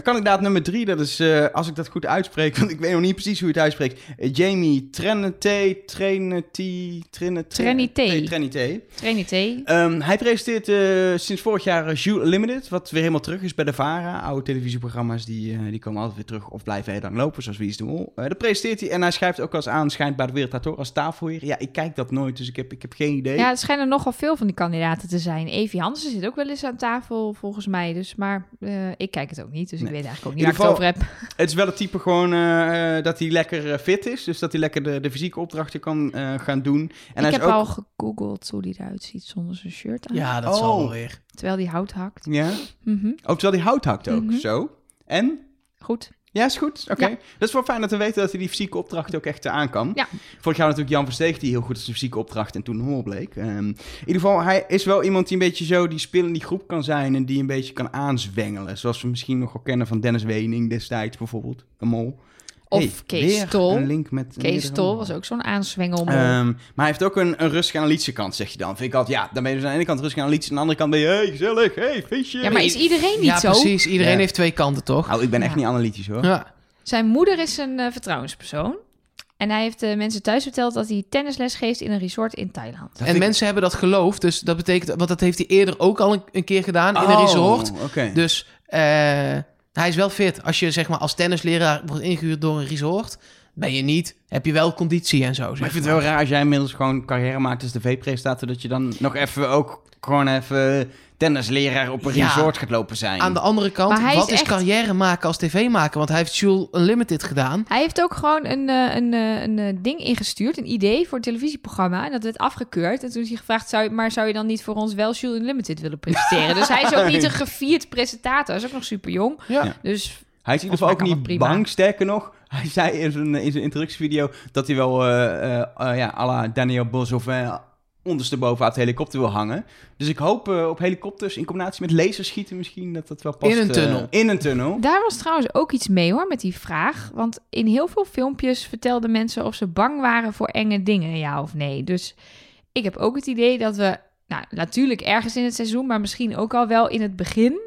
Kandidaat nummer drie, dat is, eh, als ik dat goed uitspreek, want ik weet nog niet precies hoe je het uitspreekt. Eh, Jamie Trinity, Trinity, Trinity, Trinité. Nee, Trinité. Trinité. Ehm, hij presenteert eh, sinds vorig jaar Jules Unlimited, wat weer helemaal terug is bij de VARA. Oude televisieprogramma's, die, eh, die komen altijd weer terug of blijven heel lang lopen, zoals Wie is de Mol. Eh, dat presenteert hij en hij schrijft ook als aan, schijnt bij de Wereldtator als tafelheer. Ja, ik kijk dat nooit, dus ik heb, ik heb geen idee. Ja, er schijnen nogal veel van die kandidaten te zijn. Evie Hansen zit ook wel eens aan tafel, volgens mij. Dus, maar eh, ik kijk het ook niet, dus Nee. ik weet eigenlijk ook niet waar ik ieder het over heb. Het is wel het type gewoon dat hij lekker fit is, dus dat hij lekker de, de fysieke opdrachten kan eh, gaan doen. En hij ik is heb ook... al gegoogeld hoe die eruit ziet zonder zijn shirt aan. Ja, dat Oh. zal wel weer. Terwijl die hout hakt. Ja? Oh, terwijl hij hout hakt ook, Mhm. zo. En? Goed. Ja, is goed. Oké. Ja. Dat is wel fijn dat we weten dat hij die fysieke opdracht ook echt eh, aan kan. Ja. Vorig jaar natuurlijk Jan Versteeg die heel goed is de fysieke opdracht en toen Hol bleek. Ehm, in ieder geval, hij is wel iemand die een beetje zo die speel in die groep kan zijn en die een beetje kan aanzwengelen. Zoals we misschien nog wel kennen van Dennis Wening destijds bijvoorbeeld, een mol. Of Hey, Kees weer Tol. Een link met Kees meerdere Tol mol. was ook zo'n aanzwengel. Ehm, maar hij heeft ook een, een rustige analytische kant, zeg je dan. Vind ik altijd, ja, dan ben je dus aan de ene kant rustig analytisch, aan de andere kant ben je, hey, gezellig, hey, feestje. ja, maar is iedereen niet Ja, zo? precies. Iedereen Ja. heeft twee kanten, toch? Nou, ik ben echt Ja. niet analytisch hoor. Ja. Zijn moeder is een eh, vertrouwenspersoon. En hij heeft de mensen thuis verteld dat hij tennisles geeft in een resort in Thailand. Dat En ik- mensen hebben dat geloofd, dus dat betekent... Want dat heeft hij eerder ook al een, een keer gedaan in een Oh, resort. Oké. Dus eh, hij is wel fit. Als je zeg maar als tennisleraar wordt ingehuurd door een resort... ben je niet, heb je wel conditie en zo. Maar ik vind het wel raar als jij inmiddels gewoon carrière maakt als tv-presentator... dat je dan nog even ook gewoon even tennisleraar op een Ja. resort gaat lopen zijn. Aan de andere kant, wat is echt- carrière maken als tv-maker? Want hij heeft Jules Unlimited gedaan. Hij heeft ook gewoon een, eh, een, eh, een, eh, ding ingestuurd, een idee voor een televisieprogramma. En dat werd afgekeurd. En toen is hij gevraagd, zou je, maar zou je dan niet voor ons wel Jules Unlimited willen presenteren? dus hij is ook niet een gevierd presentator. Hij is ook nog super jong. Ja. Dus Hij is in ieder geval ook niet prima. bang, sterker nog. Hij zei in zijn, in zijn introductievideo dat hij wel, eh eh eh, ja, à la Daniel Boshoff ondersteboven uit de helikopter wil hangen. Dus ik hoop eh, op helikopters in combinatie met laserschieten misschien dat dat wel past. In een eh, tunnel. in een tunnel. daar was trouwens ook iets mee hoor, met die vraag. Want in heel veel filmpjes vertelden mensen of ze bang waren voor enge dingen, ja of nee. Dus ik heb ook het idee dat we, nou natuurlijk ergens in het seizoen, maar misschien ook al wel in het begin,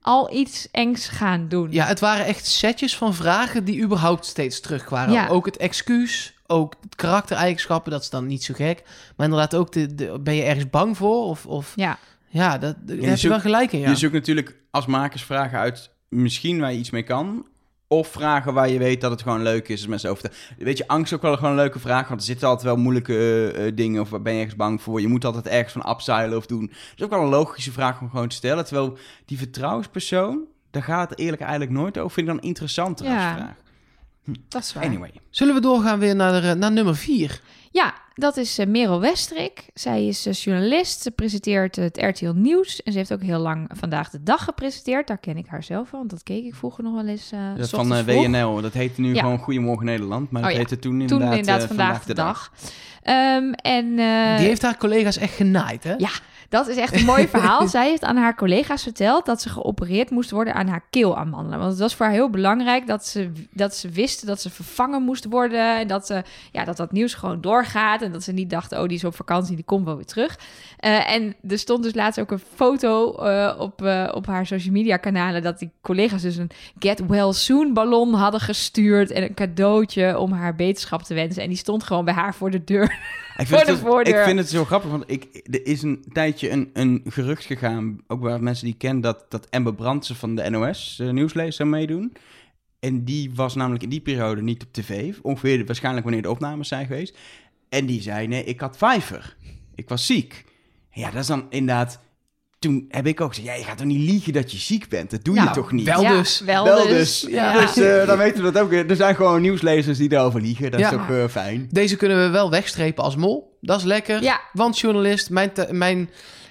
al iets engs gaan doen. Ja, het waren echt setjes van vragen die überhaupt steeds terugkwamen. Ja. Ook het excuus, ook het karaktereigenschappen, dat is dan niet zo gek. Maar inderdaad ook, de, de- ben je ergens bang voor? Of, of Ja. ja, dat, daar je heb je wel gelijk in, ja. Je zoekt natuurlijk als makers vragen uit misschien waar je iets mee kan. Of vragen waar je weet dat het gewoon leuk is. mensen over te... Weet je, angst is ook wel gewoon een leuke vraag. Want er zitten altijd wel moeilijke eh, eh, dingen. Of waar ben je ergens bang voor? Je moet altijd ergens van upseilen of doen. Dat is ook wel een logische vraag om gewoon te stellen. Terwijl die vertrouwenspersoon, daar gaat het eerlijk eigenlijk nooit over. Vind ik dan interessanter Ja. als vraag. Dat is waar. Anyway. Zullen we doorgaan weer naar, de, naar nummer vier? Ja, dat is eh, Merel Westrik. Zij is eh, journalist. Ze presenteert het RTL Nieuws. En ze heeft ook heel lang Vandaag de Dag gepresenteerd. Daar ken ik haar zelf van, want dat keek ik vroeger nog wel eens. eh, Dat s van eh. WNL. Dat heette nu Ja. gewoon Goedemorgen Nederland. Maar dat Oh ja. heette toen Toen inderdaad, inderdaad, eh, Vandaag, de Dag. Ehm, en eh, Die heeft haar collega's echt genaaid, hè? Ja. Dat is echt een mooi verhaal. Zij heeft aan haar collega's verteld dat ze geopereerd moest worden aan haar keelamandelen. Want het was voor haar heel belangrijk dat ze, dat ze wisten dat ze vervangen moest worden. En dat, ze, ja, dat dat nieuws gewoon doorgaat. En dat ze niet dachten, oh, die is op vakantie, die komt wel weer terug. Eh, en er stond dus laatst ook een foto eh, op, eh, op haar social media kanalen... dat die collega's dus een get well soon ballon hadden gestuurd... en een cadeautje om haar beterschap te wensen. En die stond gewoon bij haar voor de deur. Ik Voor vind, de het, voordeur. ik vind het zo grappig, want ik, er is een tijdje een, een gerucht gegaan, ook bij mensen die ik ken, dat, dat Amber Brandsen van de NOS uh, nieuwslezer zou meedoen. En die was namelijk in die periode niet op tv, ongeveer waarschijnlijk wanneer de opnames zijn geweest. En die zei, nee, ik had vijver. Ik was ziek. Ja, dat is dan inderdaad... Toen heb ik ook gezegd, ja, je gaat toch niet liegen dat je ziek bent? Dat doe je Nou, toch niet? wel Ja, dus. Wel, Wel dus. dus. Ja. Dus eh, dan weten we dat ook. Er zijn gewoon nieuwslezers die erover liegen. Dat Ja. is toch eh, fijn. Deze kunnen we wel wegstrepen als mol. Dat is lekker. Ja. Want journalist, mijn, te- mijn Ja, ik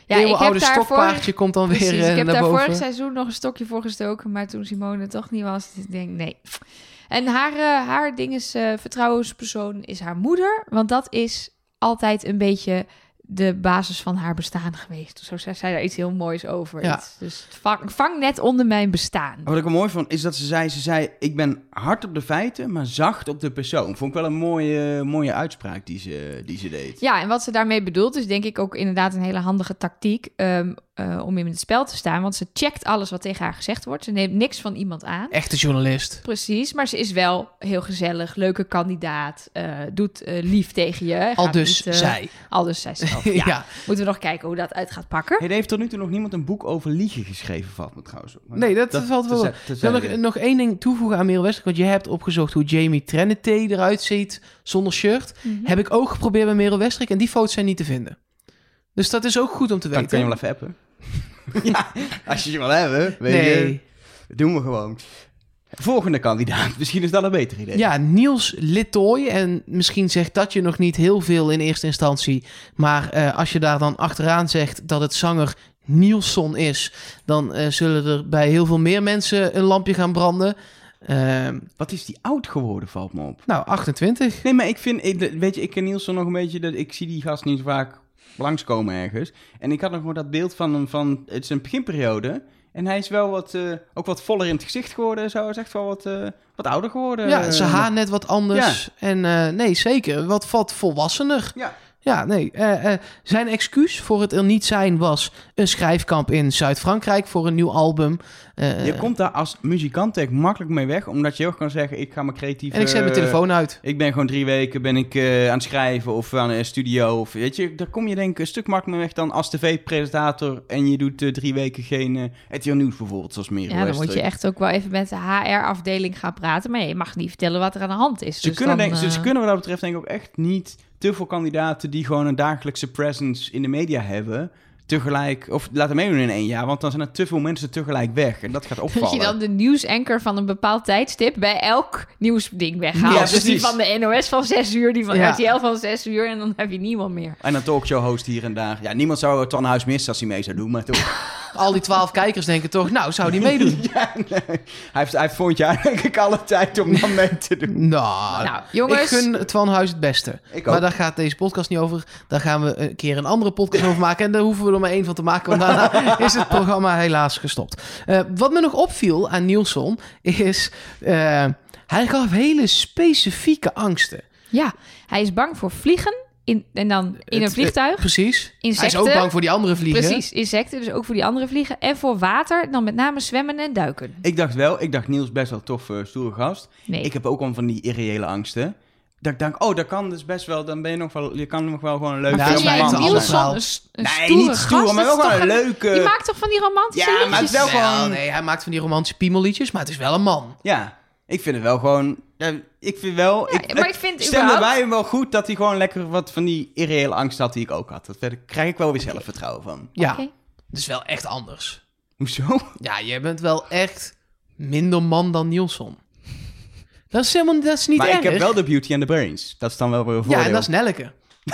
heb eeuwenoude daar stokpaardje komt dan weer Precies, eh, ik heb naar daar boven. vorig seizoen nog een stokje voor gestoken, maar toen Simone toch niet was, ik denk nee. En haar, haar ding is, eh, vertrouwenspersoon is haar moeder, want dat is altijd een beetje de basis van haar bestaan geweest. Zo zei zij daar iets heel moois over. Ja. Iets- Dus vang, vang net onder mijn bestaan. Wat ik er mooi vond, is dat ze zei, ze zei, ik ben hard op de feiten, maar zacht op de persoon. Vond ik wel een mooie, mooie uitspraak die ze, die ze deed. Ja, en wat ze daarmee bedoelt is denk ik ook inderdaad een hele handige tactiek ehm, eh, om in het spel te staan. Want ze checkt alles wat tegen haar gezegd wordt. Ze neemt niks van iemand aan. Echte journalist. Precies, maar ze is wel heel gezellig, leuke kandidaat, eh, doet eh, lief tegen je. Al dus niet, zij. Al dus zij zelf, Ja. ja. Moeten we nog kijken hoe dat uit gaat pakken. Hey, er heeft tot nu toe nog niemand een boek over liegen geschreven, valt me trouwens. Maar Nee, dat, valt wel. Ik wil nog, nog één ding toevoegen aan Merel Westrik. Want je hebt opgezocht hoe Jamie Trinity eruit ziet zonder shirt. Mhm. Heb ik ook geprobeerd bij Merel Westrik. En die foto's zijn niet te vinden. Dus dat is ook goed om te Dan weten. kun je wel even appen. ja, als je ze wil hebben, weet nee. je, doen we gewoon. Volgende kandidaat, misschien is dat een beter idee. Ja, Niels Littoy. En misschien zegt dat je nog niet heel veel in eerste instantie. Maar eh, als je daar dan achteraan zegt dat het zanger Nielson is... dan eh, zullen er bij heel veel meer mensen een lampje gaan branden. Ehm, Wat is die oud geworden, valt me op. nou, 28. Nee, maar ik vind, ik- weet je, ik ken Nielsen nog een beetje, dat ik zie die gast niet zo vaak langskomen ergens. En ik had nog maar dat beeld van hem van, het is een beginperiode. En hij is wel wat, eh, ook wat voller in het gezicht geworden. Zo Hij is echt wel wat, eh, wat ouder geworden. Ja, zijn haar net wat anders. En eh, nee, zeker. Wat, wat volwassener. Ja. Ja, nee. eh, eh, zijn excuus voor het er niet zijn was een schrijfkamp in Zuid-Frankrijk voor een nieuw album. Eh, Je komt daar als muzikant echt makkelijk mee weg, omdat je ook kan zeggen, ik ga mijn creatieve... en ik zet mijn telefoon uit. Ik ben gewoon drie weken ben ik, eh, aan het schrijven of aan een studio. Of, weet je, daar kom je denk ik een stuk makkelijker weg dan als tv-presentator. En je doet drie weken geen uh, RTL Nieuws bijvoorbeeld, zoals meer. Ja, dan moet je echt ook wel even met de HR-afdeling gaan praten. Maar je mag niet vertellen wat er aan de hand is. Ze, Dus kunnen, dan, denk, ze, ze kunnen wat dat betreft denk ik ook echt niet te veel kandidaten die gewoon een dagelijkse presence in de media hebben. Tegelijk, of laten meedoen in één jaar, want dan zijn er te veel mensen tegelijk weg. En dat gaat Dat opvallen. je dan de nieuwsanker van een bepaald tijdstip bij elk nieuwsding weghaalt. Ja, dus die van de NOS van 6 uur, die van Ja. RTL van 6 uur. En dan heb je niemand meer. En een talkshow-host hier en daar. Ja, niemand zou het Huis missen als hij mee zou doen, maar toch. Al die twaalf kijkers denken toch, nou, zou die meedoen? ja, nee. hij, heeft, hij heeft volgend jaar denk ik alle tijd om dan mee te doen. Nou, nou, jongens. ik gun het Van Huis het beste. Ik Maar ook. daar gaat deze podcast niet over. Daar gaan we een keer een andere podcast over maken. En daar hoeven we er maar één van te maken. Want daarna is het programma helaas gestopt. Eh, wat me nog opviel aan Nielsen is... eh, hij gaf hele specifieke angsten. Ja, hij is bang voor vliegen. In, en dan in een Het, vliegtuig. eh, precies. Hij is Insecten. ook bang voor die andere vliegen. Precies, insecten, dus ook voor die andere vliegen. En voor water, dan met name zwemmen en duiken. Ik dacht wel, ik dacht Niels best wel tof, eh, stoere gast. Nee, Ik heb ook al van die irreële angsten. Dat ik denk, oh, dat kan dus best wel, dan ben je nog wel, je kan nog wel gewoon een leuke Maar vind dat jij is man een Niels verhaal. een, een Nee, stoere niet stoer, gast? maar Dat wel is gewoon een toch leuke... Die maakt toch van die romantische Ja, maar het liedjes? is wel Wel, gewoon- nee, hij maakt van die romantische piemelliedjes, maar het is wel een man. Ja, ik vind het wel gewoon... Ja, ik vind wel... Ja, ik, maar ik vind stemde überhaupt- bij hem wel goed dat hij gewoon lekker wat van die irreële angst had die ik ook had. Dat daar krijg ik wel weer zelfvertrouwen van. Ja, het is wel echt anders. Hoezo? Ja, jij bent wel echt minder man dan Nielsen. Dat is helemaal dat is niet maar erg. ik heb wel de beauty and the brains. Dat is dan wel weer een Ja, en dat is Nelleke.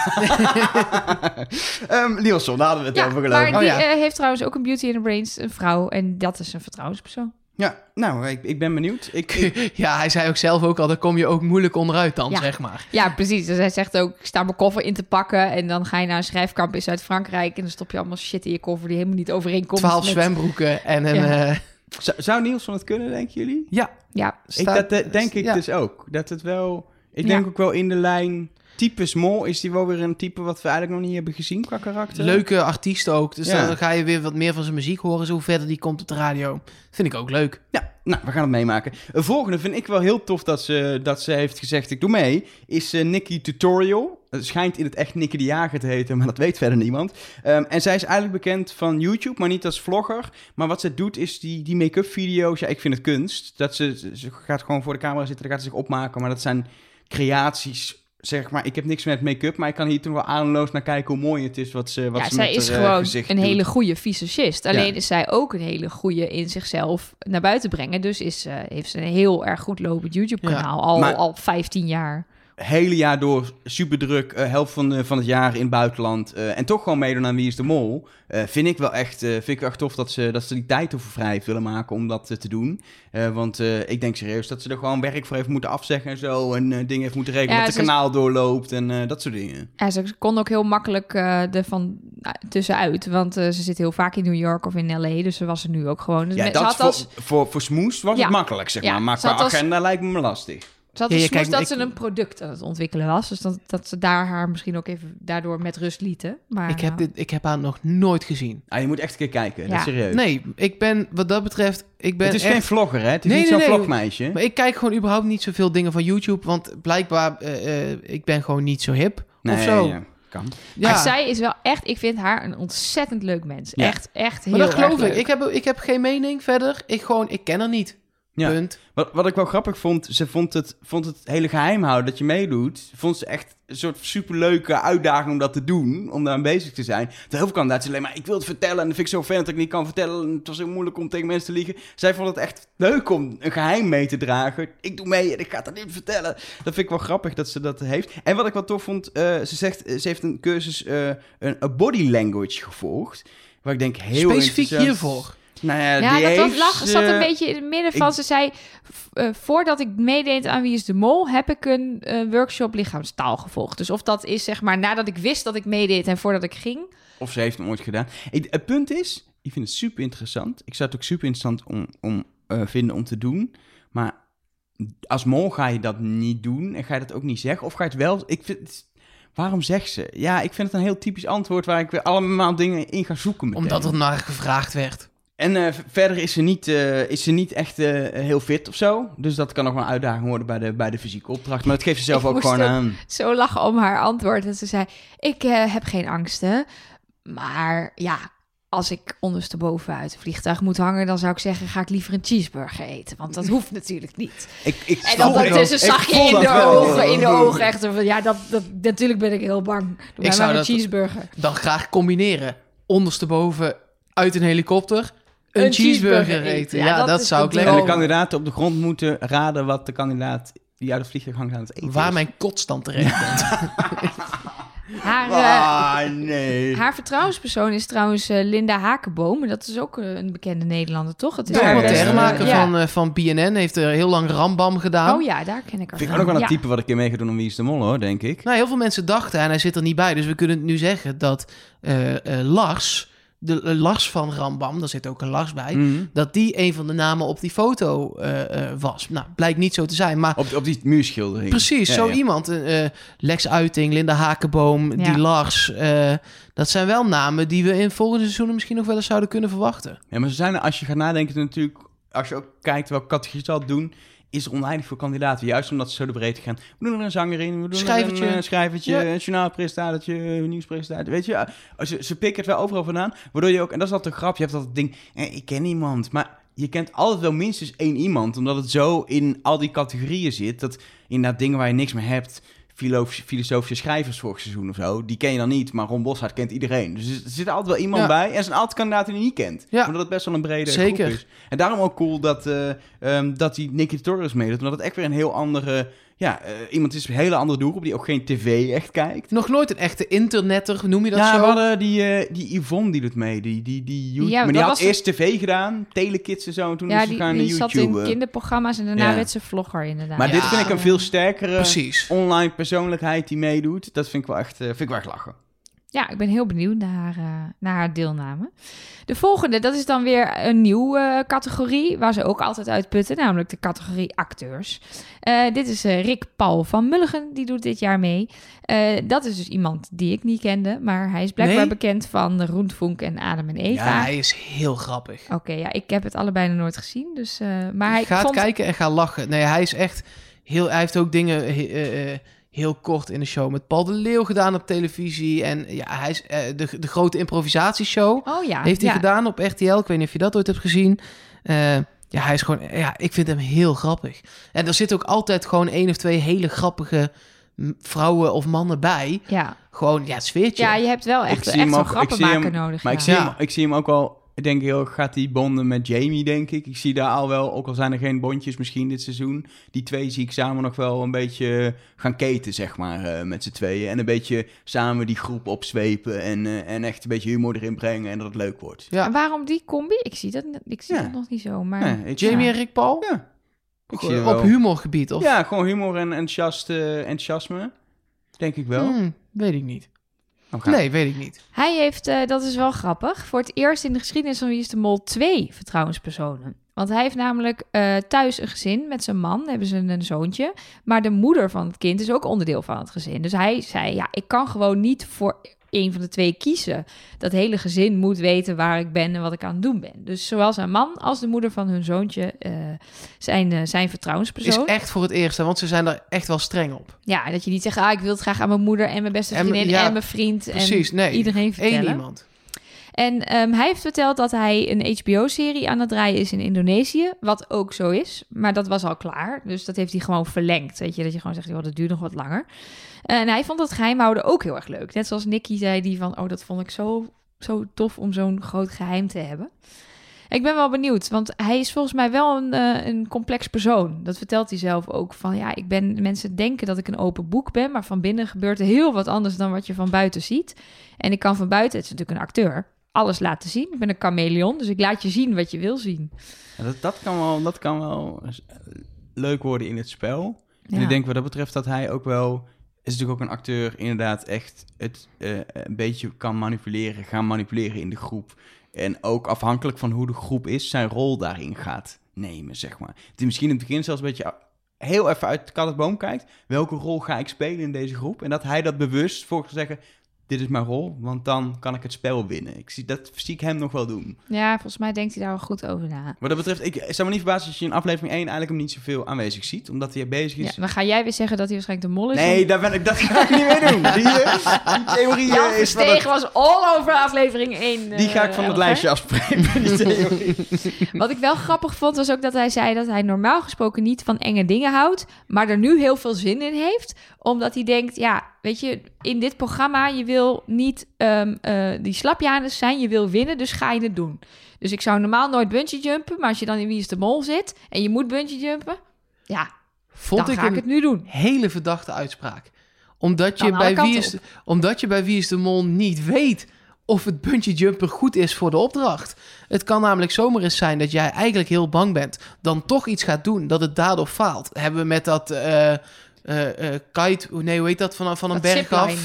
Ehm, Nielsen, daar hadden we het Ja, over geloof maar. Oh, die ja. eh, heeft trouwens ook een Beauty in the Brains, een vrouw. En dat is een vertrouwenspersoon. Ja, nou, ik, ik ben benieuwd. Ik, ik- Ja, hij zei ook zelf ook al, daar kom je ook moeilijk onderuit dan, Ja. zeg maar. Ja, precies. Dus hij zegt ook, ik sta mijn koffer in te pakken. En dan ga je naar een schrijfkamp in Zuid-Frankrijk. En dan stop je allemaal shit in je koffer die helemaal niet overeenkomt. Twaalf met- zwembroeken en een... Ja. eh, zou, zou Nielsen het kunnen, denken jullie? ja, Ja, Ik, dat eh, denk ik ja. dus ook. Dat het wel... Ik Ja. denk ook wel in de lijn... Type Small is die wel weer een type wat we eigenlijk nog niet hebben gezien qua karakter. Leuke artiest ook. Dus Ja. dan ga je weer wat meer van zijn muziek horen, zo verder die komt op de radio. Vind ik ook leuk. Ja, nou, we gaan het meemaken. Een volgende vind ik wel heel tof dat ze, dat ze heeft gezegd, ik doe mee, is eh Nikki Tutorial. Het schijnt in het echt Nikki de Jager te heten, maar dat weet verder niemand. Ehm, en zij is eigenlijk bekend van YouTube, maar niet als vlogger. Maar wat ze doet is die, die make-up video's, ja, ik vind het kunst. Dat ze, ze gaat gewoon voor de camera zitten, dan gaat ze zich opmaken. Maar dat zijn creaties, zeg maar. Ik heb niks met make-up, maar ik kan hier toch wel ademloos naar kijken hoe mooi het is wat ze, wat ja ze zij met is haar, eh, gewoon een doet. hele goede visagist. Alleen Ja. is zij ook een hele goede in zichzelf naar buiten brengen. Dus is, eh, heeft ze een heel erg goed lopend YouTube-kanaal. al, maar- al 15 jaar hele jaar door super druk, eh, helft van, de- van het jaar in het buitenland. eh, en toch gewoon meedoen aan Wie is de Mol. eh, vind ik wel echt, eh, vind ik echt tof dat ze, dat ze die tijd ervoor vrij willen maken om dat eh, te doen. Eh, want eh, ik denk serieus dat ze er gewoon werk voor heeft moeten afzeggen en zo. En eh, dingen heeft moeten regelen. Ja, dat de ze- kanaal doorloopt en eh, dat soort dingen. Ja, ze kon ook heel makkelijk eh er van tussenuit. Want eh, ze zit heel vaak in New York of in L.A. Dus ze was er nu ook gewoon. Dus Ja, dat had voor, als, voor, voor Smoes was Ja. het makkelijk, zeg maar. Maar qua als- agenda lijkt me lastig. Ze had Ja, kijk, dat ik- ze een product aan het ontwikkelen was. Dus dat, dat ze daar haar misschien ook even daardoor met rust lieten. Maar, Ik heb, eh, dit, ik heb haar nog nooit gezien. Ah, je moet echt een keer kijken, dat Ja. is serieus. Nee, ik ben wat dat betreft... Ik ben het is echt, geen vlogger, hè? Het is Nee, niet nee, zo'n nee. vlogmeisje. Maar ik kijk gewoon überhaupt niet zoveel dingen van YouTube. Want blijkbaar, eh, eh, ik ben gewoon niet zo hip. Nee, of zo. ja, kan. Ja, Maar zij is wel echt, ik vind haar een ontzettend leuk mens. Ja. Echt, echt heel maar dat geloof erg ik. leuk. Ik heb, ik heb geen mening verder. Ik gewoon, ik ken haar niet. Ja. Punt. Wat, wat ik wel grappig vond, ze vond het, vond het hele geheim houden dat je meedoet. Vond ze echt een soort superleuke uitdaging om dat te doen, om daar aan bezig te zijn. De heel veel kandidaten alleen maar, ik wil het vertellen en dat vind ik zo fijn dat ik niet kan vertellen. En het was heel moeilijk om tegen mensen te liegen. Zij vond het echt leuk om een geheim mee te dragen. Ik doe mee en ik ga het niet vertellen. Dat vind ik wel grappig dat ze dat heeft. En wat ik wel tof vond, eh, ze zegt, eh, ze heeft een cursus, eh, een body language gevolgd. Waar ik denk heel Specifiek hiervoor. Nou ja, Ja, die dat was, heeft lag, zat een beetje in het midden van. ik- Ze zei, eh, voordat ik meedeed aan Wie is de Mol, heb ik een eh, workshop lichaamstaal gevolgd. Dus of dat is zeg maar nadat ik wist dat ik meedeed en voordat ik ging. Of ze heeft hem ooit gedaan. Ik- het punt is, ik vind het super interessant. Ik zou het ook super interessant om, om, eh, vinden om te doen. Maar als mol ga je dat niet doen en ga je dat ook niet zeggen. Of ga je het wel... Ik vind, het- waarom zegt ze? Ja, ik vind het een heel typisch antwoord waar ik weer allemaal dingen in ga zoeken meteen. Omdat er naar gevraagd werd. En eh, verder is ze niet, eh, is ze niet echt eh, heel fit of zo. Dus dat kan nog wel een uitdaging worden bij de, bij de fysieke opdracht. Maar dat geeft ze zelf Ik ook gewoon aan. Zo lachen om haar antwoord. En ze zei, ik eh, heb geen angsten. Maar ja, als ik ondersteboven uit een vliegtuig moet hangen... dan zou ik zeggen, ga ik liever een cheeseburger eten. Want dat hoeft natuurlijk niet. Ik, ik En dan ondertussen ik zag je in dat de, ogen, in de ogen echt zo van... ja, dat, dat, natuurlijk ben ik heel bang. Doe mij zou maar een dat- cheeseburger. Dan graag combineren. Ondersteboven uit een helikopter. Een, Een cheeseburger, cheeseburger eten. Ja, Ja, dat, zou de ik droom. En lekker de kandidaten op de grond moeten raden wat de kandidaat die uit het vliegtuig hangt aan het eten Waar is. mijn kotstand terecht komt. Haar, eh, Ah, nee. haar vertrouwenspersoon is trouwens eh, Linda Hakenboom. En dat is ook eh, een bekende Nederlander, toch? Het is Ja, ook ja, van, eh, van BNN. Heeft er heel lang Rambam gedaan. Oh ja, daar ken ik haar Vind ik ook nog wel een Ja. type wat ik in mee ga doen om Wie is de Mol, hoor, denk ik. Nou, heel veel mensen dachten, en hij zit er niet bij, dus we kunnen het nu zeggen dat eh, eh, Lars, de Lars van Rambam, daar zit ook een Lars bij, Mhm. dat die een van de namen op die foto eh, eh, was. Nou, blijkt niet zo te zijn, maar Op, op die muurschildering. precies, Ja, zo ja. iemand. eh, Lex Uiting, Linda Hakenboom, Ja. die Lars, eh, dat zijn wel namen die we in volgende seizoenen misschien nog wel eens zouden kunnen verwachten. Ja, maar ze zijn er, als je gaat nadenken natuurlijk, als je ook kijkt welke categorie ze al doen, is er oneindig veel kandidaten. Juist omdat ze zo de breedte gaan. We doen er een zanger in, we doen Schrijvertje. er een uh, schrijvertje, Ja. een journaalpresentatortje, een nieuwspresentator. Weet je, als ze, ze pikken het wel overal vandaan. Waardoor je ook, en dat is altijd een grap, je hebt dat ding, eh, ik ken iemand. Maar je kent altijd wel minstens één iemand, omdat het zo in al die categorieën zit. Dat inderdaad dingen waar je niks mee hebt, filosofische, schrijvers vorig seizoen of zo, die ken je dan niet, maar Ron Boshart kent iedereen. Dus er zit altijd wel iemand Ja. bij. En er zijn altijd kandidaten die je niet kent. Ja. Omdat het best wel een brede Zeker. groep is. En daarom ook cool dat, eh ehm, dat die Nicky Torres meedoet. Omdat het echt weer een heel andere... Ja, eh, iemand is een hele andere doelgroep die ook geen tv echt kijkt. Nog nooit een echte internetter, noem je dat ja, zo? we hadden die, eh, die Yvonne die doet mee. Die, die, die, YouTube- Ja, maar die had eerst tv gedaan, telekids en zo. En toen Ja, is ze die, gaan die naar zat YouTube. in kinderprogramma's en daarna Ja. werd ze vlogger inderdaad. maar dit Ja. vind ik een veel sterkere Precies. online persoonlijkheid die meedoet. Dat vind ik wel echt, eh, vind ik wel echt lachen. Ja, ik ben heel benieuwd naar haar, eh, naar haar deelname. De volgende, dat is dan weer een nieuwe categorie... waar ze ook altijd uitputten, namelijk de categorie acteurs. Eh, dit is eh, Rick Paul van Mulligen, die doet dit jaar mee. Eh, dat is dus iemand die ik niet kende... maar hij is blijkbaar Nee? bekend van Roentvonk en Adam en Eva. Ja, hij is heel grappig. Oké, ja, ik heb het allebei nog nooit gezien, dus... eh, maar hij ga het vond... kijken en ga lachen. Nee, hij is echt heel... Hij heeft ook dingen eh, eh, heel kort in de show met Paul de Leeuw gedaan op televisie. En ja, hij is eh, de, de grote improvisatieshow. Oh ja, heeft hij ja. gedaan op RTL. Ik weet niet of je dat ooit hebt gezien. Eh, ja, hij is gewoon... Ja, ik vind hem heel grappig. En er zitten ook altijd gewoon één of twee hele grappige vrouwen of mannen bij. Ja. Gewoon, ja, het sfeertje. ja, je hebt wel echt, echt zo'n grappenmaker nodig. Maar ja. ik, zie hem, ik zie hem ook wel ik denk heel, gaat hij bonden met Jamie, denk ik. Ik zie daar al wel, ook al zijn er geen bondjes misschien dit seizoen, die twee zie ik samen nog wel een beetje gaan keten, zeg maar, eh, met z'n tweeën. En een beetje samen die groep opzwepen en, eh, en echt een beetje humor erin brengen en dat het leuk wordt. Ja. En waarom die combi? Ik zie dat, ik zie Ja. dat nog niet zo. Maar Jamie Ja. en Rick Paul? Ja. Ik zie. Op humorgebied, of? Ja, gewoon humor en enthousiast, eh, enthousiasme. Denk ik wel. Hmm, weet ik niet. Nee, weet ik niet. Hij heeft, eh, dat is wel grappig, voor het eerst in de geschiedenis van Wie is de Mol twee vertrouwenspersonen. Want hij heeft namelijk eh, thuis een gezin met zijn man, hebben ze een zoontje. Maar de moeder van het kind is ook onderdeel van het gezin. Dus hij zei, ja, ik kan gewoon niet voor een van de twee kiezen. Dat hele gezin moet weten waar ik ben en wat ik aan het doen ben. Dus zowel zijn man als de moeder van hun zoontje eh, zijn, eh, zijn Is vertrouwenspersoon. echt voor het eerst, want ze zijn er echt wel streng op. Ja, dat je niet zegt, ah, ik wil het graag aan mijn moeder en mijn beste vriendin en, ja, mijn vriend Precies, en nee. iedereen vertellen. Eén iemand. En ehm, hij heeft verteld dat hij een HBO-serie aan het draaien is in Indonesië. Wat ook zo is. Maar dat was al klaar. Dus dat heeft hij gewoon verlengd. Weet je, dat je gewoon zegt, joh, dat duurt nog wat langer. En hij vond dat geheimhouden ook heel erg leuk. Net zoals Nicky zei, die van, oh, dat vond ik zo, zo tof om zo'n groot geheim te hebben. Ik ben wel benieuwd, want hij is volgens mij wel een, eh, een complex persoon. Dat vertelt hij zelf ook. Van ja, ik ben, mensen denken dat ik een open boek ben, maar van binnen gebeurt er heel wat anders dan wat je van buiten ziet. En ik kan van buiten, het is natuurlijk een acteur, alles laten zien. Ik ben een chameleon, dus ik laat je zien wat je wil zien. Ja, dat, dat kan wel, dat kan wel eh, leuk worden in het spel. En ik denk wat dat betreft dat hij ook wel... Is natuurlijk ook een acteur inderdaad echt het eh, een beetje kan manipuleren, gaan manipuleren in de groep. En ook afhankelijk van hoe de groep is, zijn rol daarin gaat nemen, zeg maar. Die misschien in het begin zelfs een beetje heel even uit de kat het boom kijkt. Welke rol ga ik spelen in deze groep? En dat hij dat bewust voor zeggen, dit is mijn rol, want dan kan ik het spel winnen. Ik zie, dat zie ik hem nog wel doen. Ja, volgens mij denkt hij daar wel goed over na. Wat dat betreft, ik zou me niet verbazen als je in aflevering 1 eigenlijk hem niet zoveel aanwezig ziet. Omdat hij bezig Ja, is. dan ga jij weer zeggen dat hij waarschijnlijk de mol is. nee, daar ben ik, dat ga ik niet meer doen. Die, eh, die theorie Jan eh, is van het- was all over aflevering 1. Die ga ik van het lijstje afspreken. die theorie. Wat ik wel grappig vond, was ook dat hij zei dat hij normaal gesproken niet van enge dingen houdt, maar er nu heel veel zin in heeft. Omdat hij denkt, ja, weet je, in dit programma, je wil niet ehm, eh, die slapjanus zijn, je wil winnen, dus ga je het doen. Dus ik zou normaal nooit bungee jumpen, maar als je dan in Wie is de Mol zit en je moet bungee jumpen, ja, Vond dan ik ga ik het nu doen. hele verdachte uitspraak. Omdat je, bij wie is, omdat je bij Wie is de Mol niet weet of het bungee jumper goed is voor de opdracht. Het kan namelijk zomaar eens zijn dat jij eigenlijk heel bang bent, dan toch iets gaat doen, dat het daardoor faalt. Hebben we met dat eh, eh, kite, nee hoe heet dat, van, van een Dat berg af?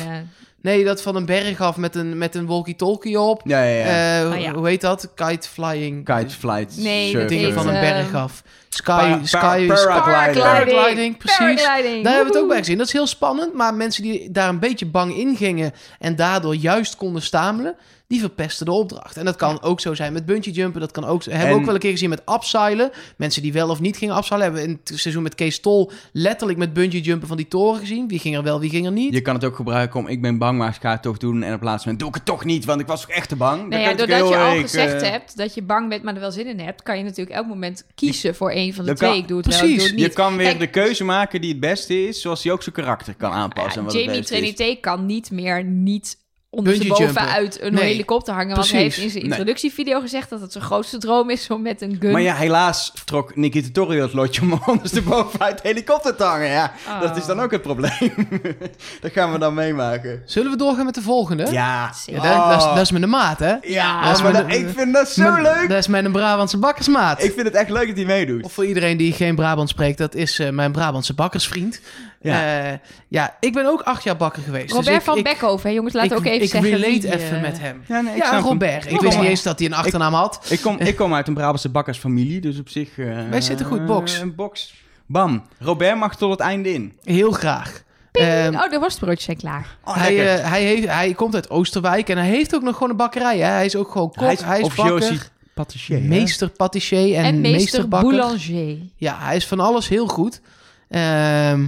Eh, Nee, dat van een berg af met een, met een walkie-talkie op. Ja, ja, ja. Oh, Eh, ja. Hoe heet dat? Kite flying. Kite flight. Nee, Dingen heet, van een eh, berg af. Sky, pa- sky, paragliding. paragliding, precies. Paragliding. Daar hebben we het ook bij gezien. Dat is heel spannend, maar mensen die daar een beetje bang in gingen en daardoor juist konden stamelen, die verpesten de opdracht. En dat kan ook zo zijn met bungee jumpen. Dat kan ook. Hebben we En- ook wel een keer gezien met abseilen. Mensen die wel of niet gingen abseilen, hebben we in het seizoen met Kees Tol letterlijk met bungee jumpen van die toren gezien. Wie ging er wel, wie ging er niet? Je kan het ook gebruiken om, ik ben bang, maar ik ga het toch doen. En op laatste moment doe ik het toch niet, want ik was toch echt te bang. Nou ja, doordat heel je al gezegd eh, hebt dat je bang bent, maar er wel zin in hebt, kan je natuurlijk elk moment kiezen voor een van de twee. kan- ik doe het wel, ik doe precies. het Je niet. kan weer Kijk, de keuze maken die het beste is, zoals hij ook zijn karakter kan aanpassen. Ja, en wat het Jamie. Trinité kan niet meer niet ondersteboven uit een Nee, helikopter hangen. Want hij heeft in zijn Nee. introductievideo gezegd dat het zijn grootste droom is om met een gun... Maar ja, helaas trok Nicky Tutorial het lotje om ondersteboven uit de helikopter te hangen. Ja, dat is dan ook het probleem. dat gaan we dan meemaken. Zullen we doorgaan met de volgende? Ja, Ja, Zeker. dat, dat, is, Oh. dat is met een maat, hè? Ja, dat is maar mijn- dat- ik vind dat zo Met- leuk. Dat is mijn Brabantse bakkersmaat. Ik vind het echt leuk dat hij meedoet. Of voor iedereen die geen Brabant spreekt, dat is eh, mijn Brabantse bakkersvriend. Ja. Ja. ja, ik ben ook acht jaar bakker geweest. Robert dus ik, van ik, Beckhoven, jongens, laten we ik, ook even ik zeggen relate wie, even eh, met hem. Ja, nee, ik ja, hem. Robert. Ik Ik wist niet eens dat hij een achternaam had. Ik kom, ik kom uit een Brabantse bakkersfamilie, dus op zich... eh, Wij zitten goed, box. Een box. Bam. Robert mag tot het einde in. Heel graag. Ehm, oh, de worstbroodjes zijn klaar. Oh, hij, eh, hij, heeft, hij komt uit Oosterwijk en hij heeft ook nog gewoon een bakkerij. Hè? Hij is ook gewoon kok, hij is, hij is bakker, patissier. meester patissier en, En, meester meesterbakker. boulanger. Ja, hij is van alles heel goed. Ehm,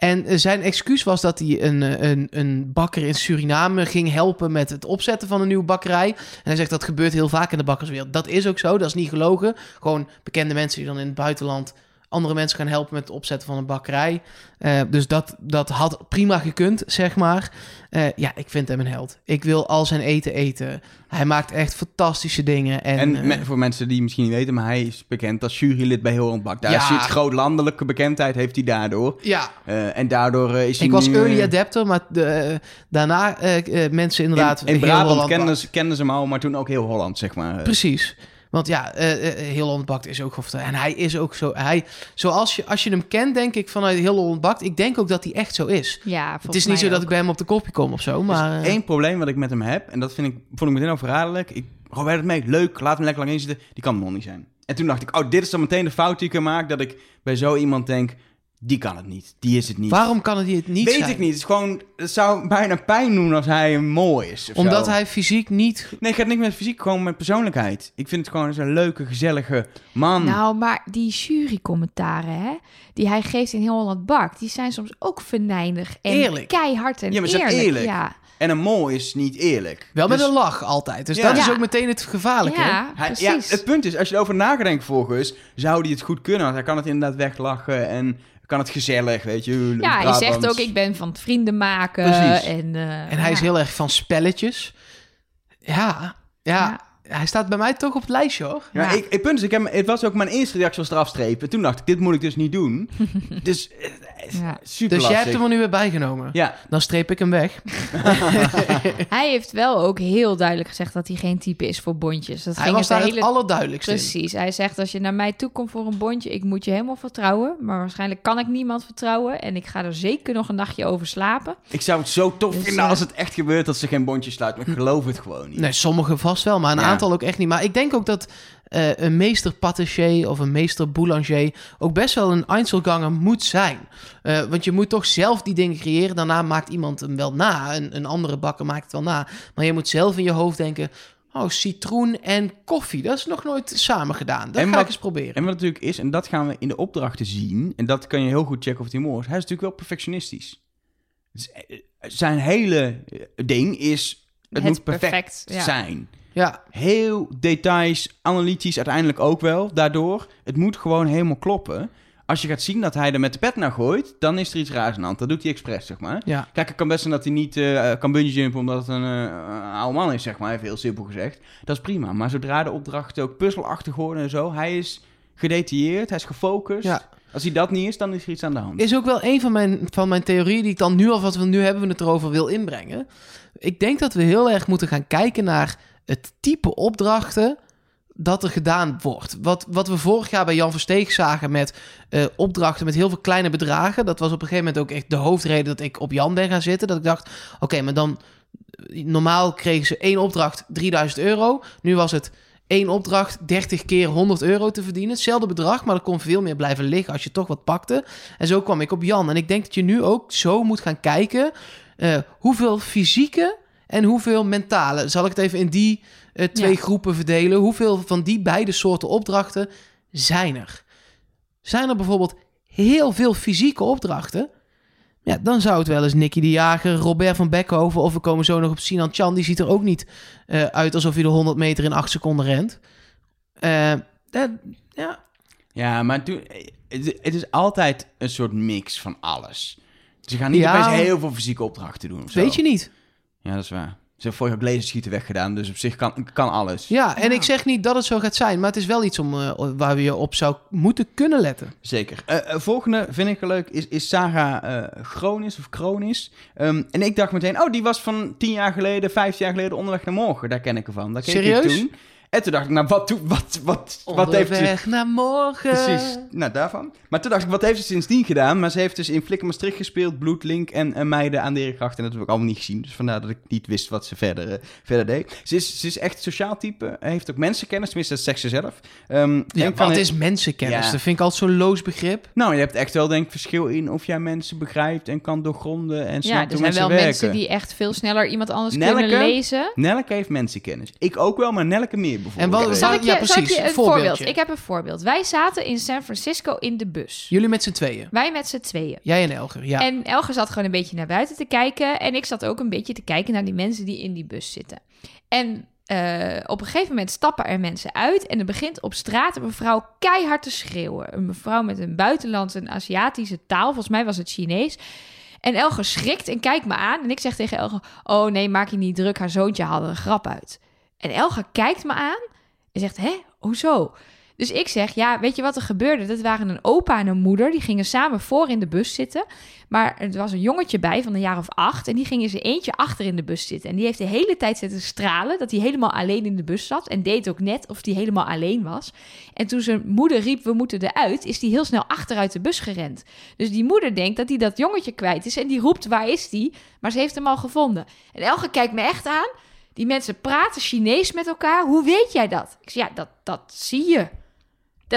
en eh, zijn excuus was dat hij een, eh, een, een bakker in Suriname ging helpen met het opzetten van een nieuwe bakkerij. En hij zegt dat gebeurt heel vaak in de bakkerswereld. Dat is ook zo, dat is niet gelogen. Gewoon bekende mensen die dan in het buitenland andere mensen gaan helpen met het opzetten van een bakkerij. Eh, dus dat, dat had prima gekund, zeg maar. Eh, ja, ik vind hem een held. Ik wil al zijn eten eten. Hij maakt echt fantastische dingen. En, En, eh, me- voor mensen die misschien niet weten, maar hij is bekend als jurylid bij Heel Bak. Daar Ja. het groot landelijke bekendheid heeft hij daardoor. ja, en daardoor is hij ik was nu, early adapter, maar de, daarna mensen inderdaad... In, in Brabant kenden ze, kenden ze hem al, maar toen ook heel Holland, zeg maar. Precies. Want ja, eh, eh, heel Holland Bakt is ook gewoon... En hij is ook zo... Hij, zoals je, als je hem kent, denk ik vanuit heel Holland Bakt... Ik denk ook dat hij echt zo is. Ja, Het is niet zo dat ik bij hem op de kopje kom of zo, maar... Er eh, één probleem wat ik met hem heb, en dat vind ik, vond ik meteen al verraderlijk. Ik het mee, leuk, laat hem lekker lang inzitten. Die kan nog niet zijn. En toen dacht ik, oh, dit is dan meteen de fout die ik kan maken, dat ik bij zo iemand denk, die kan het niet, die is het niet. Waarom kan het het niet Weet zijn? ik niet. Het, is gewoon, het zou bijna pijn doen als hij mooi is. Omdat zo. hij fysiek niet... Nee, het gaat niet met fysiek, gewoon met persoonlijkheid. Ik vind het gewoon zo'n leuke, gezellige man. Nou, maar die jurycommentaren, hè, die hij geeft in heel Holland Bak, die zijn soms ook venijnig en Eerlijk. keihard en Ja, maar ze zijn eerlijk. eerlijk. Ja, En een mooi is niet eerlijk. Wel met Dus een lach altijd. Dus Ja. dat is ook meteen het gevaarlijke. ja hij- ja, het punt is, als je erover na gaat denken volgens, zou hij het goed kunnen. Want hij kan het inderdaad weglachen en kan het gezellig, weet je. Ja, hij zegt ook, ik ben van het vrienden maken. Precies. En, eh, En hij is heel erg van spelletjes. Ja, ja, hij staat bij mij toch op het lijstje hoor. Ja, Ja. Ik, het punt is, ik heb, het was ook mijn eerste reactie was eraf strepen. Toen dacht ik, dit moet ik dus niet doen. dus Ja. super Dus jij hebt hem er nu weer bijgenomen. Ja, Dan streep ik hem weg. Hij heeft wel ook heel duidelijk gezegd dat hij geen type is voor bondjes. Dat Hij ging was het daar de het hele... allerduidelijkste in. Precies. Hij zegt, als je naar mij toe komt voor een bondje, ik moet je helemaal vertrouwen. Maar waarschijnlijk kan ik niemand vertrouwen. En ik ga er zeker nog een nachtje over slapen. ik zou het zo tof Dus, vinden eh, als het echt gebeurt dat ze geen bondje sluit. Maar ik geloof het gewoon niet. Nee, sommigen vast wel, maar een Ja. aantal ook echt niet. Maar ik denk ook dat eh, een meester patissier of een meester boulanger ook best wel een Einzelganger moet zijn. Eh, want je moet toch zelf die dingen creëren. Daarna maakt iemand hem wel na. Een, een andere bakker maakt het wel na. Maar je moet zelf in je hoofd denken... Oh, citroen en koffie. Dat is nog nooit samen gedaan. Dat En ga wat- ik eens proberen. En wat natuurlijk is, en dat gaan we in de opdrachten zien, en dat kan je heel goed checken of hij mooi is, hij is natuurlijk wel perfectionistisch. Dus, eh, zijn hele ding is, het, moet perfect, ja. zijn. Ja, Heel details, analytisch uiteindelijk ook wel, daardoor. Het moet gewoon helemaal kloppen. Als je gaat zien dat hij er met de pet naar gooit, dan is er iets raars aan de hand. Dat doet hij expres, zeg maar. ja. Kijk, het kan best zijn dat hij niet eh, kan bungee jumpen omdat het een, eh, een oude man is, zeg maar. Even heel simpel gezegd. Dat is prima. Maar zodra de opdrachten ook puzzelachtig worden en zo, hij is gedetailleerd, hij is gefocust. Ja. Als hij dat niet is, dan is er iets aan de hand. Is ook wel een van mijn, van mijn theorieën die ik dan nu al, wat we nu hebben we het erover, wil inbrengen. Ik denk dat we heel erg moeten gaan kijken naar het type opdrachten dat er gedaan wordt. Wat, wat we vorig jaar bij Jan Versteeg zagen met eh, opdrachten met heel veel kleine bedragen. Dat was op een gegeven moment ook echt de hoofdreden dat ik op Jan ben gaan zitten. Dat ik dacht, oké, maar dan... Normaal kregen ze één opdracht 3000 euro. Nu was het één opdracht 30 keer 100 euro te verdienen. Hetzelfde bedrag, maar er kon veel meer blijven liggen als je toch wat pakte. En zo kwam ik op Jan. En ik denk dat je nu ook zo moet gaan kijken... eh, hoeveel fysieke en hoeveel mentale. Zal ik het even in die eh, twee Ja. groepen verdelen? Hoeveel van die beide soorten opdrachten zijn er? Zijn er bijvoorbeeld heel veel fysieke opdrachten? Ja, dan zou het wel eens Nicky de Jager, Robert van Beckhoven... of we komen zo nog op Sinan Chan. Die ziet er ook niet eh, uit alsof hij de 100 meter in 8 seconden rent. Eh, dat- ja, Ja, maar toen, het, het is altijd een soort mix van alles. Ze gaan niet Ja. opeens heel veel fysieke opdrachten doen of zo. weet je niet. Ja, dat is waar. Ze hebben vorig jaar laserschieten weggedaan, dus op zich kan, kan alles. Ja, en Ja. ik zeg niet dat het zo gaat zijn... maar het is wel iets om, eh, waar we je op zou moeten kunnen letten. Zeker. Eh, eh, volgende vind ik leuk is, is Sarah eh Gronis of Kronis. Ehm, en ik dacht meteen, oh, die was van tien jaar geleden, vijftien jaar geleden onderweg naar morgen. Daar ken ik ervan. Daar keek Serieus? Ik toen. En toen dacht ik, nou, wat, doe- wat, wat, wat heeft ze... Naar morgen. Precies, nou daarvan. Maar toen dacht ik, wat heeft ze sindsdien gedaan? Maar ze heeft dus in Flikker Maastricht gespeeld, Bloedlink en, en Meiden aan de Erekracht. En dat heb ik allemaal niet gezien. Dus vandaar dat ik niet wist wat ze verder, eh, verder deed. Ze is, ze is echt sociaal type. Heeft ook mensenkennis, tenminste dat zegt ze zelf. Ehm, Ja, wat is mensenkennis? Ja. Dat vind ik altijd zo'n loos begrip. Nou, je hebt echt wel denk ik verschil in of jij mensen begrijpt en kan doorgronden en Ja, snapt er hoe zijn mensen wel werken. mensen die echt veel sneller iemand anders kunnen lezen. Nelke heeft mensenkennis. Ik ook wel, maar Nelke meer bijvoorbeeld. En wat- Zal ik je, ja, zal ik precies. je een voorbeeld? Ik heb een voorbeeld. Wij zaten in San Francisco in de bus. Jullie met z'n tweeën. Wij met z'n tweeën. Jij en Elger, ja. En Elger zat gewoon een beetje naar buiten te kijken. En ik zat ook een beetje te kijken naar die mensen die in die bus zitten. En eh, op een gegeven moment stappen er mensen uit en er begint op straat een mevrouw keihard te schreeuwen. Een mevrouw met een buitenlandse, een Aziatische taal, volgens mij was het Chinees. En Elge schrikt en kijkt me aan. En ik zeg tegen Elge, oh nee, maak je niet druk, haar zoontje haalde een grap uit. En Elge kijkt me aan en zegt, hè, hoezo? Dus ik zeg, ja, weet je wat er gebeurde? Dat waren een opa en een moeder. Die gingen samen voor in de bus zitten. Maar er was een jongetje bij van een jaar of acht. En die ging in eentje achter in de bus zitten. En die heeft de hele tijd zitten stralen. Dat hij helemaal alleen in de bus zat. En deed ook net of hij helemaal alleen was. En toen zijn moeder riep, we moeten eruit. Is hij heel snel achteruit de bus gerend. Dus die moeder denkt dat hij dat jongetje kwijt is. En die roept, waar is die? Maar ze heeft hem al gevonden. En Elge kijkt me echt aan. Die mensen praten Chinees met elkaar. Hoe weet jij dat? Ik zeg, ja, dat, dat zie je.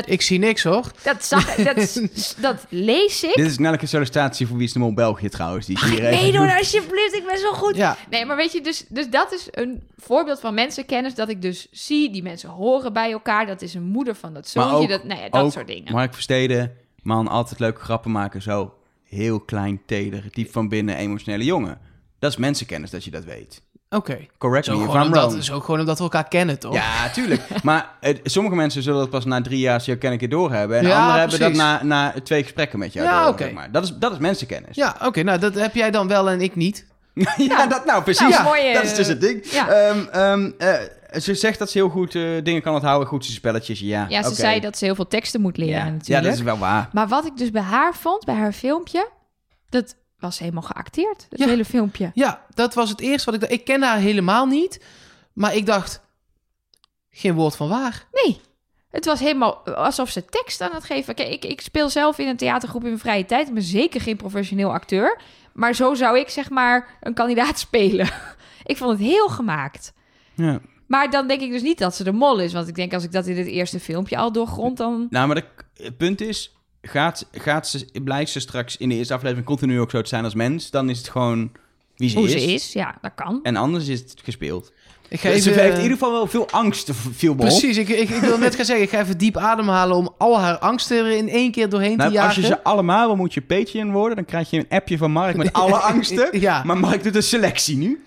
Ik zie niks hoor. Dat, zag, dat, dat lees ik. Dit is een sollicitatie voor Wie is de Mol België trouwens. Die Mag ik hier even meedoen doet. alsjeblieft? Ik ben zo goed. Ja, Nee, maar weet je, dus, dus dat is een voorbeeld van mensenkennis dat ik dus zie. Die mensen horen bij elkaar. Dat is een moeder van dat zoontje. ook- dat, nou ja, dat ook soort dingen. Mark Versteden, man, altijd leuke grappen maken. Zo heel klein, teder, diep van binnen, emotionele jongen. Dat is mensenkennis dat je dat weet. Oké. Correct Zo me if gewoon I'm omdat, wrong. zo gewoon omdat we elkaar kennen, toch? Ja, tuurlijk. maar eh, sommige mensen zullen dat pas na drie jaar zo ken ik het doorhebben. En Ja, anderen hebben dat na, na twee gesprekken met jou Ja, door, zeg maar. dat, is, dat is mensenkennis. Ja, oké. nou, dat heb jij dan wel en ik niet. ja, dat nou precies. Nou, mooie, dat is dus het ding. ja. Ehm, ehm, eh, ze zegt dat ze heel goed eh, dingen kan onthouden, goed zijn spelletjes. Ja, ja, ze zei dat ze heel veel teksten moet leren Ja. ja, natuurlijk. dat is wel waar. Maar wat ik dus bij haar vond, bij haar filmpje... dat was helemaal geacteerd, het Ja. hele filmpje. Ja, dat was het eerste wat ik dacht. Ik ken haar helemaal niet. Maar ik dacht, geen woord van waar. Nee, het was helemaal alsof ze tekst aan het geven. Kijk, ik, ik speel zelf in een theatergroep in mijn vrije tijd. Ik ben zeker geen professioneel acteur. Maar zo zou ik zeg maar een kandidaat spelen. ik vond het heel gemaakt. Ja. Maar dan denk ik dus niet dat ze de mol is. Want ik denk als ik dat in het eerste filmpje al doorgrond, dan... Nou, maar de- het punt is, gaat, gaat ze, blijft ze straks in de eerste aflevering continu ook zo te zijn als mens, dan is het gewoon wie ze, Hoe is. ze is, ja, dat kan. En anders is het gespeeld. Ik ga ze heeft in ieder geval wel veel angst, viel me op. Precies, ik, ik, ik wil net gaan zeggen, ik ga even diep ademhalen om al haar angsten er in één keer doorheen te Nou, jagen. als je ze allemaal wil, moet je Patreon worden. Dan krijg je een appje van Mark met alle angsten. Ja. Maar Mark doet een selectie nu.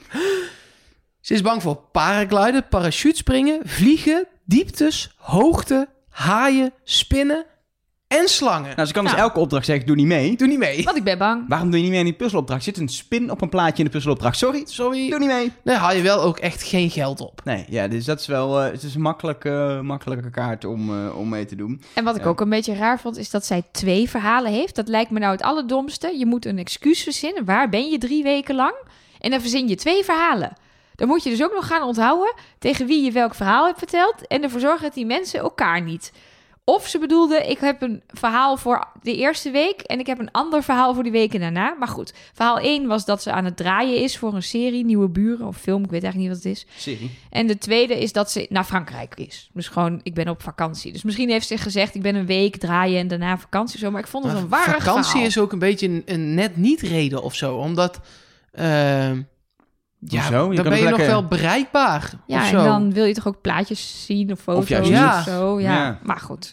Ze is bang voor paragliden, parachutespringen, vliegen, dieptes, hoogte, haaien, spinnen en slangen. Nou, ze kan dus Nou. elke opdracht zeggen, doe niet mee. Doe niet mee. Want ik ben bang. Waarom doe je niet mee aan die puzzelopdracht? Zit een spin op een plaatje in de puzzelopdracht? Sorry, Sorry. doe niet mee. Nee, haal je wel ook echt geen geld op. Nee, ja, dus dat is wel eh, het is een makkelijke, makkelijke kaart om, eh, om mee te doen. En wat ik Ja. ook een beetje raar vond, is dat zij twee verhalen heeft. Dat lijkt me nou het allerdomste. Je moet een excuus verzinnen. Waar ben je drie weken lang? En dan verzin je twee verhalen. Dan moet je dus ook nog gaan onthouden tegen wie je welk verhaal hebt verteld. En ervoor zorgen dat die mensen elkaar niet. Of ze bedoelde, ik heb een verhaal voor de eerste week en ik heb een ander verhaal voor de weken daarna. Maar goed, verhaal 1 was dat ze aan het draaien is voor een serie, Nieuwe Buren of film, ik weet eigenlijk niet wat het is. Serie. En de tweede is dat ze naar Frankrijk is. Dus gewoon, ik ben op vakantie. Dus misschien heeft ze gezegd, ik ben een week draaien en daarna vakantie zo. Maar ik vond het een Maar ware vakantie verhaal. is ook een beetje een, een net niet reden of zo. Omdat, ehm, ja, Hoezo? Je dan kan ben ook je nog wel bereikbaar Ja, of en zo. dan wil je toch ook plaatjes zien of foto's juist of, niet. zo. Ja. Ja. maar goed.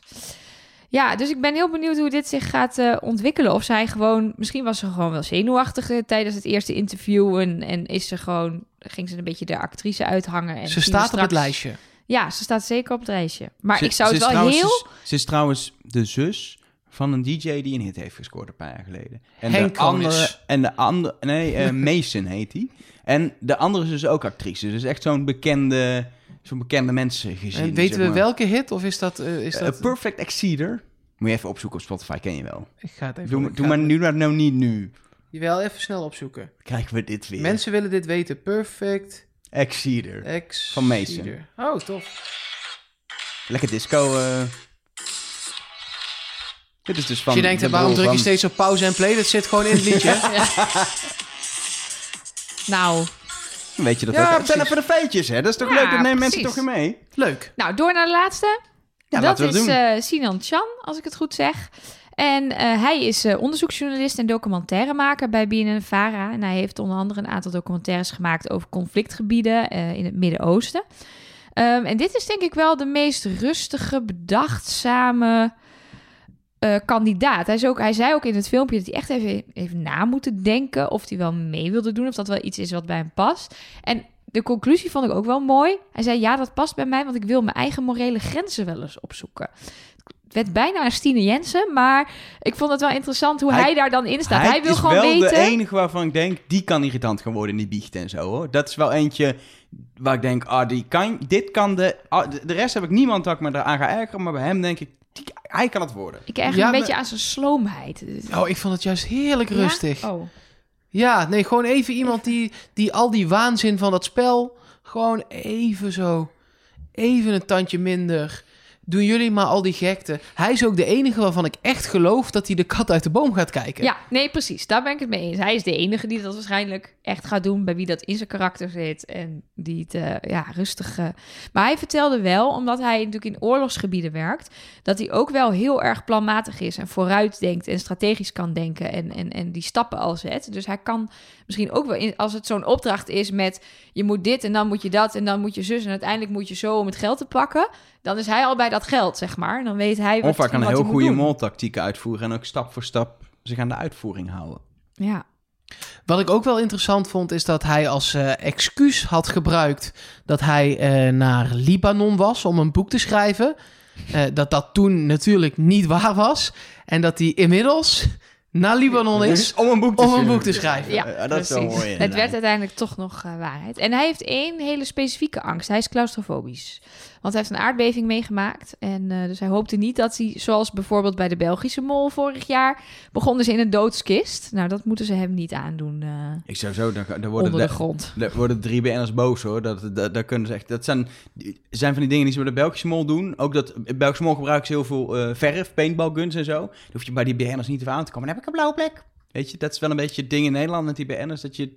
Ja, dus ik ben heel benieuwd hoe dit zich gaat eh, ontwikkelen. Of zij gewoon, misschien was ze gewoon wel zenuwachtig eh, tijdens het eerste interview. En, en is ze gewoon, ging ze een beetje de actrice uithangen. En Ze staat op het lijstje. Ja, ze staat zeker op het lijstje. Maar Ze- ik zou het wel trouwens- heel... Ze is, ze is trouwens de zus van een DJ die een hit heeft gescoord een paar jaar geleden. En Henk de andere, en de andere, nee, eh, Mason heet hij. En de andere is dus ook actrice. Dus echt zo'n bekende, zo'n bekende mensengezin. En weten zeg we welke hit? Of is dat... eh, is Eh, dat... Perfect Exceeder. Moet je even opzoeken op Spotify, ken je wel. ik ga het even... Doe, doe maar het- nu maar nou niet nu. Jawel, even snel opzoeken. Krijgen we dit weer. Mensen willen dit weten. Perfect Exceeder. X. Van Mason. Oh, tof. Lekker disco. eh. Dit is dus van Als je denkt, de waarom druk je steeds op pauze en play? Dat zit gewoon in het liedje. Nou, Weet je dat Ja, ook? Pennen voor de feitjes, hè? Dat is toch Ja, leuk? Dat nemen mensen toch weer mee? Leuk. nou, door naar de laatste. Ja, dat laten we is eh, Sinan Chan, als ik het goed zeg. En eh, hij is eh, onderzoeksjournalist en documentairemaker bij BNN-VARA. En hij heeft onder andere een aantal documentaires gemaakt over conflictgebieden eh, in het Midden-Oosten. Ehm, en dit is denk ik wel de meest rustige, bedachtzame eh, kandidaat. Hij, is ook, hij zei ook in het filmpje dat hij echt even heeft na moeten denken of hij wel mee wilde doen. Of dat wel iets is wat bij hem past. En de conclusie vond ik ook wel mooi. Hij zei, ja, dat past bij mij, want ik wil mijn eigen morele grenzen wel eens opzoeken. Het werd bijna een Stine Jensen, maar ik vond het wel interessant hoe hij, Hij- daar dan in staat. Hij, wil is gewoon wel weten... de enige waarvan ik denk, die kan irritant gaan worden in die biecht en zo hoor. Dat is wel eentje waar ik denk, ah, die kan, dit kan de, ah, de... de rest heb ik niemand dat ik me eraan ga ergeren, maar bij hem denk ik, die- hij kan het worden. Ik Ja, een maar- beetje aan zijn sloomheid. Oh, ik vond het juist heerlijk Ja? rustig. Oh. Ja, nee, gewoon even iemand die, die al die waanzin van dat spel... gewoon even zo... even een tandje minder... Doen jullie maar al die gekte. Hij is ook de enige waarvan ik echt geloof dat hij de kat uit de boom gaat kijken. Ja, nee, precies. Daar ben ik het mee eens. Hij is de enige die dat waarschijnlijk echt gaat doen, bij wie dat in zijn karakter zit en die het eh, ja, rustig. eh. Maar hij vertelde wel, omdat hij natuurlijk in oorlogsgebieden werkt, dat hij ook wel heel erg planmatig is en vooruit denkt en strategisch kan denken en, en, en die stappen al zet. Dus hij kan misschien ook wel, in, als het zo'n opdracht is met je moet dit en dan moet je dat en dan moet je zus en uiteindelijk moet je zo om het geld te pakken, dan is hij al bij dat geld, zeg maar. En dan weet hij wat, Of hij kan wat heel goede moltactieken uitvoeren en ook stap voor stap zich aan de uitvoering houden. Ja. Wat ik ook wel interessant vond, is dat hij als eh, excuus had gebruikt dat hij eh, naar Libanon was om een boek te schrijven. Eh, dat dat toen natuurlijk niet waar was. En dat hij inmiddels naar Libanon is Dus om een boek te om een schrijven. boek te schrijven. Ja, Ja, dat is wel mooi, Het werd uiteindelijk toch nog eh, waarheid. En hij heeft één hele specifieke angst. Hij is claustrofobisch. Want hij heeft een aardbeving meegemaakt. En eh, dus hij hoopte niet dat hij, zoals bijvoorbeeld bij de Belgische mol vorig jaar, begonnen ze in een doodskist. Nou, dat moeten ze hem niet aandoen eh, Ik zou zo, dan, dan worden, onder de grond. dan worden drie BN'ers boos hoor. Dat, dat, dat kunnen ze echt. Dat zijn, zijn van die dingen die ze bij de Belgische mol doen. Ook dat Belgische mol gebruiken ze heel veel eh, verf, paintball guns en zo. Dan hoef je bij die BN'ers niet even aan te komen. Dan heb ik een blauwe plek. Weet je, dat is wel een beetje het ding in Nederland met die BN'ers. Dat je.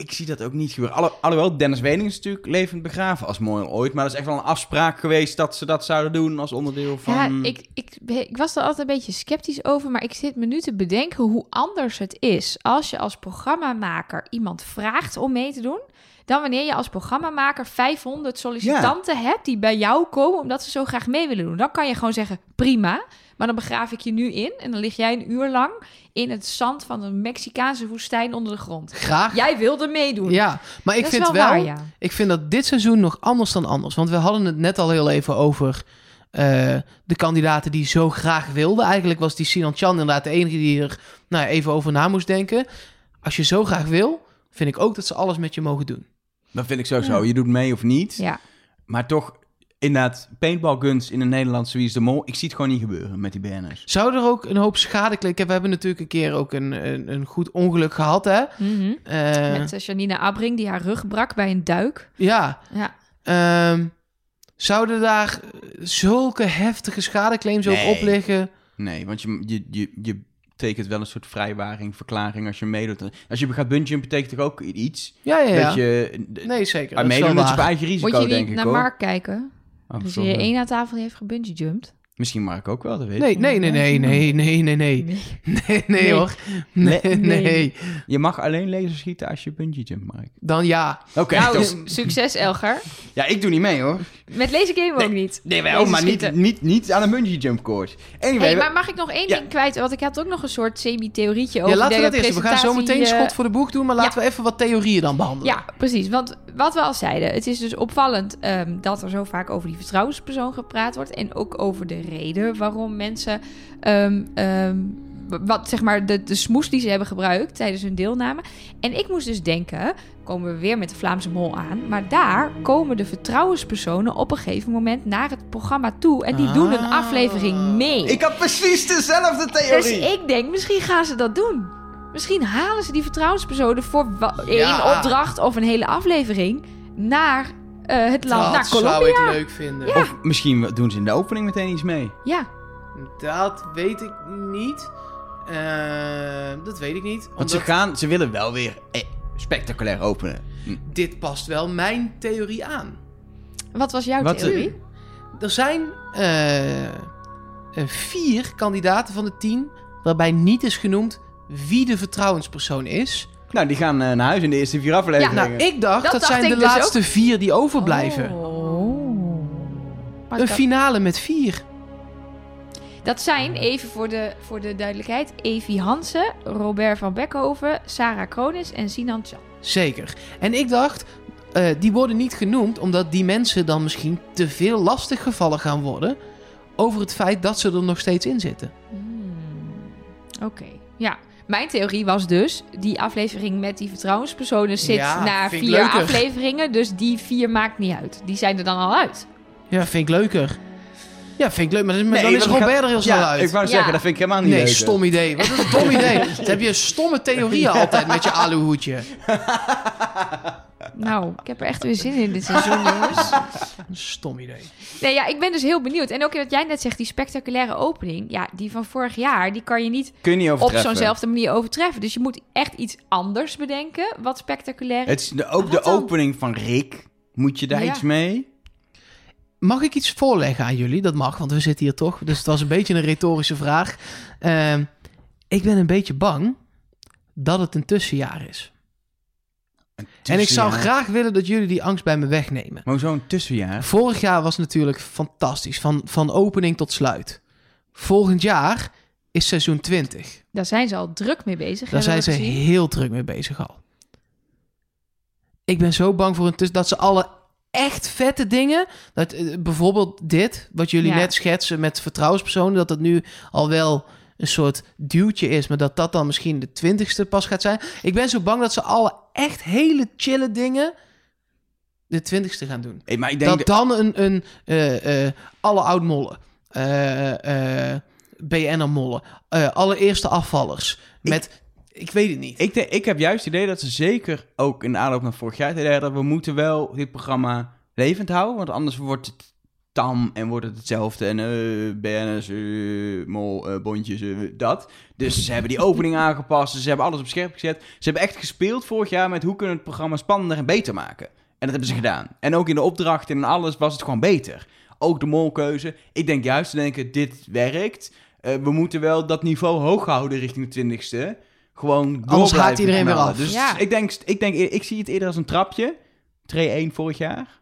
Ik zie dat ook niet gebeuren. Alhoewel, Dennis Wening is natuurlijk levend begraven als mooi ooit. Maar dat is echt wel een afspraak geweest dat ze dat zouden doen als onderdeel van. Ja, ik, ik, ik was er altijd een beetje sceptisch over, maar ik zit me nu te bedenken hoe anders het is als je als programmamaker iemand vraagt om mee te doen, dan wanneer je als programmamaker 500 sollicitanten hebt die bij jou komen omdat ze zo graag mee willen doen. Dan kan je gewoon zeggen, prima, maar dan begraaf ik je nu in en dan lig jij een uur lang in het zand van een Mexicaanse woestijn onder de grond. Graag. Jij wilde meedoen. Ja, maar ik dat vind wel, wel waar, ja. ik vind dat dit seizoen nog anders dan anders. Want we hadden het net al heel even over eh, de kandidaten die zo graag wilden. Eigenlijk was die Sinan Chan inderdaad de enige die er nou, even over na moest denken. Als je zo graag wil, vind ik ook dat ze alles met je mogen doen. Dat vind ik sowieso. Ja. Je doet mee of niet. Ja. Maar toch, inderdaad, paintball guns in een Nederlandse Wie is de Mol. Ik zie het gewoon niet gebeuren met die BN'ers. Zou er ook een hoop schade klikken? We hebben natuurlijk een keer ook een, een, een goed ongeluk gehad, hè? Mhm. Eh, Met eh, Janina Abring die haar rug brak bij een duik. Ja, Ja. ehm, zouden daar zulke heftige schadeclaims Nee. ook op liggen? Nee, want je, je, je, je tekent wel een soort vrijwaring, verklaring als je meedoet. Als je gaat bungee betekent toch ook iets? Ja, ja, ja. Dat je Nee, zeker. aan dat is wel meedoen is op eigen risico, Moet je denk niet ik naar hoor. Mark kijken? Oh, Dus hier één aan tafel die heeft gebungee jumped. Misschien Mark ook wel, dat weet Nee, ik nee, nee, nee, nee, nee, nee, nee. Nee, nee, Nee. hoor. Nee, Nee. nee. Je mag alleen laser schieten als je bungee jump, Mark. Dan ja. Oké, nou, succes Elger. Ja, ik doe niet mee hoor. Met laser game ook niet. Nee, wel, maar niet, niet, niet aan een bungee jump course. Anyway, Hey, maar mag ik nog één Ja. ding kwijt? Want ik had ook nog een soort semi-theorietje Ja, over laten we dat eerst. We gaan zo meteen eh, schot voor de boeg doen, maar laten we even wat theorieën dan behandelen. Ja, precies. Want wat we al zeiden, het is dus opvallend ehm, dat er zo vaak over die vertrouwenspersoon gepraat wordt. En ook over de reden waarom mensen, ehm, ehm, wat zeg maar, de, de smoes die ze hebben gebruikt tijdens hun deelname. En ik moest dus denken, komen we weer met de Vlaamse mol aan. Maar daar komen de vertrouwenspersonen op een gegeven moment naar het programma toe. En die doen een Ah. aflevering mee. ik had precies dezelfde Dus theorie. ik denk, misschien gaan ze dat doen. Misschien halen ze die vertrouwenspersonen voor één Ja. opdracht of een hele aflevering naar eh, het land, dat naar zou Colombia. ik leuk vinden. Ja. Of misschien doen ze in de opening meteen iets mee. Ja, Dat weet ik niet. Eh, dat weet ik niet. Want Omdat ze, gaan, ze willen wel weer eh, spectaculair openen. Hm. dit past wel mijn theorie aan. wat was jouw Wat, eh, theorie? Er zijn eh, eh, vier kandidaten van de tien waarbij niet is genoemd wie de vertrouwenspersoon is. Nou, die gaan naar huis in de eerste vier afleveringen. Nou, ik dacht dat, Dat dacht zijn de dus laatste vier die overblijven. Oh. Een finale met vier. Dat zijn, even voor de, voor de duidelijkheid, Evie Hansen, Robert van Beckhoven, Sarah Kronis en Sinan Chan. Zeker. En ik dacht, eh, die worden niet genoemd omdat die mensen dan misschien te veel lastiggevallen gaan worden over het feit dat ze er nog steeds in zitten. Hmm, Oké, ja. Mijn theorie was dus, die aflevering met die vertrouwenspersonen zit Ja, na vier afleveringen. Dus die vier maakt niet uit. Die zijn er dan al uit. Ja, vind ik leuker. Ja, vind ik leuk, maar dan, Nee, dan is Robert gaat- er heel snel ja, uit. ik wou Ja. zeggen, dat vind ik helemaal niet Nee, leuk. stom idee. Wat is een dom idee? Dan heb je stomme theorieën altijd met je aluhoedje. Nou, ik heb er echt weer zin in dit seizoen, jongens. Een stom idee. Nee, ja, ik ben dus heel benieuwd. En ook wat jij net zegt, die spectaculaire opening. Ja, die van vorig jaar, die kan je niet Kun je niet op zo'nzelfde manier overtreffen. Dus je moet echt iets anders bedenken, wat spectaculair is. Het is de, ook Wat de dan? opening van Rick. Moet je daar Ja. iets mee? Mag ik iets voorleggen aan jullie? Dat mag, want we zitten hier toch. Dus het was een beetje een retorische vraag. Ehm, ik ben een beetje bang dat het een tussenjaar is. En ik zou graag willen dat jullie die angst bij me wegnemen. Maar zo'n tussenjaar. Vorig jaar was natuurlijk fantastisch. Van, van opening tot sluit. Volgend jaar is seizoen 20. Daar zijn ze al druk mee bezig. Daar zijn ze gezien. heel druk mee bezig al. Ik ben zo bang voor een tussen dat ze alle echt vette dingen, dat, eh, bijvoorbeeld dit, wat jullie Ja. net schetsen met vertrouwenspersonen, dat dat nu al wel een soort duwtje is, maar dat dat dan misschien de twintigste pas gaat zijn. Ik ben zo bang dat ze alle echt hele chille dingen de twintigste gaan doen. Hey, maar ik denk Dat dan een, een eh, eh, alle oud-mollen, eh, eh, BN'er-mollen, eh, allereerste afvallers, Ik- met, ik weet het niet. Ik, ik heb juist het idee dat ze zeker ook in de aanloop naar vorig jaar het idee hadden, we moeten wel dit programma levend houden, want anders wordt het tam en wordt het hetzelfde en eh BN'ers, eh, mol, eh, bondjes, dat. Dus ze hebben die opening aangepast, ze hebben alles op scherp gezet. Ze hebben echt gespeeld vorig jaar met hoe kunnen we het programma spannender en beter maken. En dat hebben ze gedaan. En ook in de opdrachten en alles was het gewoon beter. Ook de molkeuze. Ik denk juist te denken, dit werkt. We moeten wel dat niveau hoog houden richting de twintigste. Gewoon door Anders haakt iedereen weer af. Dus Ja. ik, denk, ik denk, ik zie het eerder als een trapje. 3-1 vorig jaar.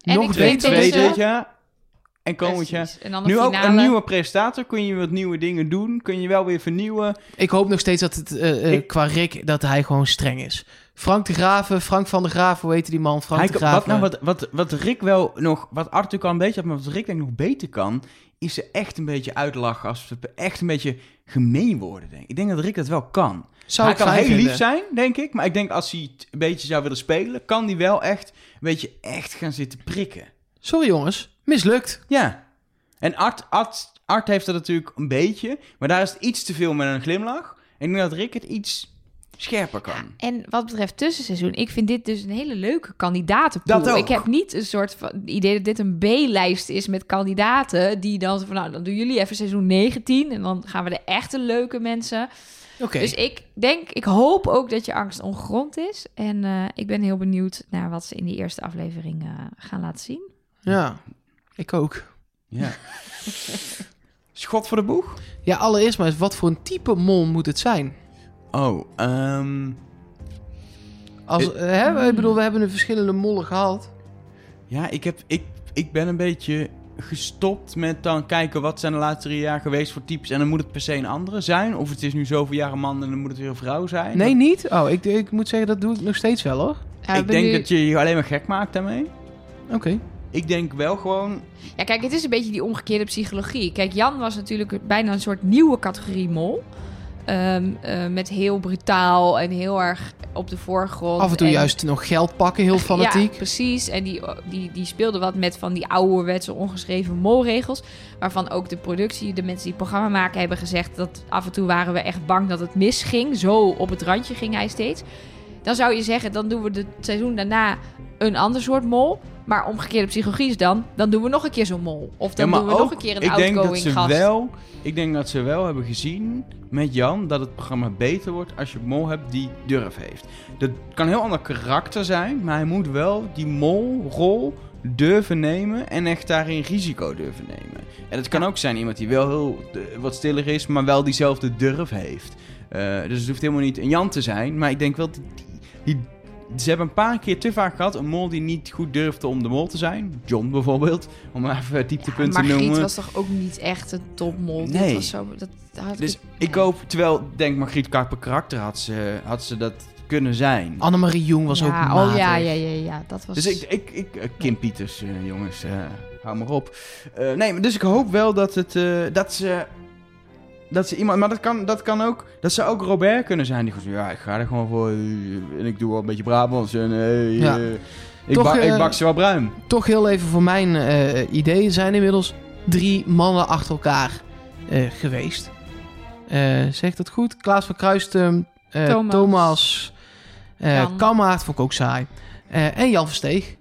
En Nog ik twee, vind twee, deze... Twee dit jaar. En komend jaar. Precies. En dan de Nu ook een nieuwe presentator. Kun je wat nieuwe dingen doen. Kun je wel weer vernieuwen. Ik hoop nog steeds dat het eh, eh, Ik- qua Rick, dat hij gewoon streng is. Frank de Graven, Frank van der Graven, hoe heette die man? Frank Hij de Graven. wat, nou, wat, wat, wat Rick wel nog... Wat Arthur kan een beetje had, maar wat Rick denk ik nog beter kan... Is ze echt een beetje uitlachen. Als ze echt een beetje gemeen worden, denk ik. Ik denk dat Rick dat wel kan. Zou hij kan heel lief zijn, denk ik. Maar ik denk als hij het een beetje zou willen spelen... kan hij wel echt een beetje echt gaan zitten prikken. Sorry jongens, mislukt. Ja. En Art, Art, Art heeft dat natuurlijk een beetje. Maar daar is het iets te veel met een glimlach. En ik denk dat Rick het iets scherper kan. En wat betreft tussenseizoen, ik vind dit dus een hele leuke kandidatenpool. Dat ook. Ik heb niet een soort van idee dat dit een B-lijst is met kandidaten die dan van nou, dan doen jullie even seizoen 19 en dan gaan we de echte leuke mensen. Oké, Dus ik denk, ik hoop ook dat je angst ongegrond is en eh, ik ben heel benieuwd naar wat ze in die eerste aflevering eh, gaan laten zien. ja, ik ook. Ja. Schot voor de boeg? Ja, allereerst maar eens, wat voor een type mol moet het zijn? Oh, ehm... Als, eh, hè, ik bedoel, we hebben een verschillende mollen gehad. Ja, ik, heb, ik, ik ben een beetje gestopt met dan kijken wat zijn de laatste drie jaar geweest voor types. En dan moet het per se een andere zijn. Of het is nu zoveel jaar een man en dan moet het weer een vrouw zijn. Nee, niet? Oh, ik, ik moet zeggen, dat doe ik nog steeds wel hoor. Ja, ik denk nu- dat je je alleen maar gek maakt daarmee. Oké. Ik denk wel gewoon... Ja, kijk, het is een beetje die omgekeerde psychologie. Kijk, Jan was natuurlijk bijna een soort nieuwe categorie mol. Ehm, eh, met heel brutaal en heel erg op de voorgrond. Af en toe En- juist nog geld pakken, heel fanatiek. Ja, precies. En die, die, die speelde wat met van die ouderwetse ongeschreven molregels. Waarvan ook de productie, de mensen die het programma maken, hebben gezegd dat af en toe waren we echt bang dat het misging. Zo op het randje ging hij steeds. Dan zou je zeggen, dan doen we het seizoen daarna een ander soort mol. Maar omgekeerde psychologie is dan, dan doen we nog een keer zo'n mol. Of dan Ja, doen we nog een keer een ik denk dat outgoing ze gast. wel, Ik denk dat ze wel hebben gezien met Jan dat het programma beter wordt als je een mol hebt die durf heeft. Dat kan een heel ander karakter zijn, maar hij moet wel die molrol durven nemen en echt daarin risico durven nemen. En het kan ook zijn iemand die wel heel eh, wat stiller is, maar wel diezelfde durf heeft. Eh, dus het hoeft helemaal niet een Jan te zijn, maar ik denk wel die ze hebben een paar keer te vaak gehad een mol die niet goed durfde om de mol te zijn. John bijvoorbeeld, om maar even dieptepunt te Margriet noemen. was toch ook niet echt een topmol? Dit Nee. was zo, dat had Dus ik, ik hoop, terwijl denk Margriet Karper karakter had ze, had ze dat kunnen zijn. Annemarie Jong was ja, ook Oh matig. ja, ja, ja, ja, dat was... Dus ik, ik, ik eh, Kim Pieters, eh, jongens, eh, hou maar op. Eh, nee, maar dus ik hoop wel dat het, eh, dat ze, dat ze iemand, maar dat kan, dat kan ook, dat ze ook Robert kunnen zijn. Die gewoon, ja, ik ga er gewoon voor eh, en ik doe wel een beetje Brabants en eh, Ja. eh, ik, Toch, bak, ik eh, bak ze wel bruin. Toch heel even voor mijn eh idee. Zijn inmiddels drie mannen achter elkaar eh, geweest. Eh zegt dat goed? Klaas van Kruistum, eh, Thomas. Thomas, eh. Kammaert, vond ik ook saai. Eh, en Jan Versteeg.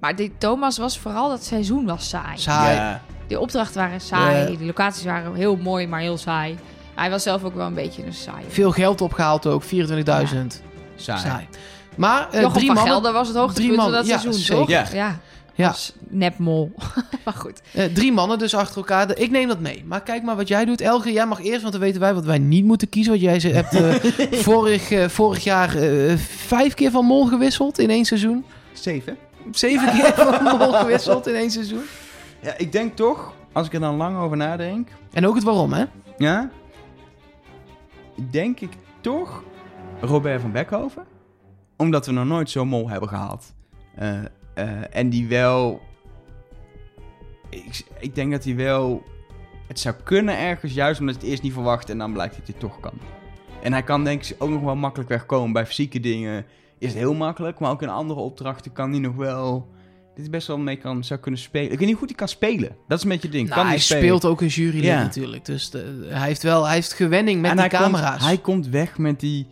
Maar die Thomas was vooral dat seizoen was saai. Saai. Ja. De opdrachten waren saai, de locaties waren heel mooi, maar heel saai. Hij was zelf ook wel een beetje een saai. Veel geld opgehaald ook, 24.000. Saai. Saai. Maar Jochem drie van mannen, Gelder was het hoogtepunt drie van dat ja, seizoen, zeker. toch? Ja. ja. Ja. Nepmol. maar goed. eh, drie mannen dus achter elkaar. Ik neem dat mee. Maar kijk maar wat jij doet. Elge, jij mag eerst, want dan weten wij wat wij niet moeten kiezen. Want jij ze- hebt eh, vorig, eh, vorig jaar eh, vijf keer van mol gewisseld in één seizoen. Zeven. Zeven keer van mol gewisseld in één seizoen. Ja, ik denk toch, als ik er dan lang over nadenk, En ook het waarom, hè? ja, denk ik toch Robert van Beckhoven. Omdat we nog nooit zo'n mol hebben gehad. Eh, eh, en die wel, ik, ik denk dat hij wel, het zou kunnen ergens, juist omdat je het eerst niet verwacht en dan blijkt dat hij het toch kan. En hij kan denk ik ook nog wel makkelijk wegkomen. Bij fysieke dingen is het heel makkelijk, maar ook in andere opdrachten kan hij nog wel... Dit is best wel mee kan, zou kunnen spelen. Ik weet niet hoe goed hij kan spelen. Dat is een beetje het ding. Nou, kan hij spelen? speelt ook een jurylid Ja. natuurlijk. Dus de- hij heeft wel hij heeft gewenning met En die hij komt- camera's. hij komt weg met die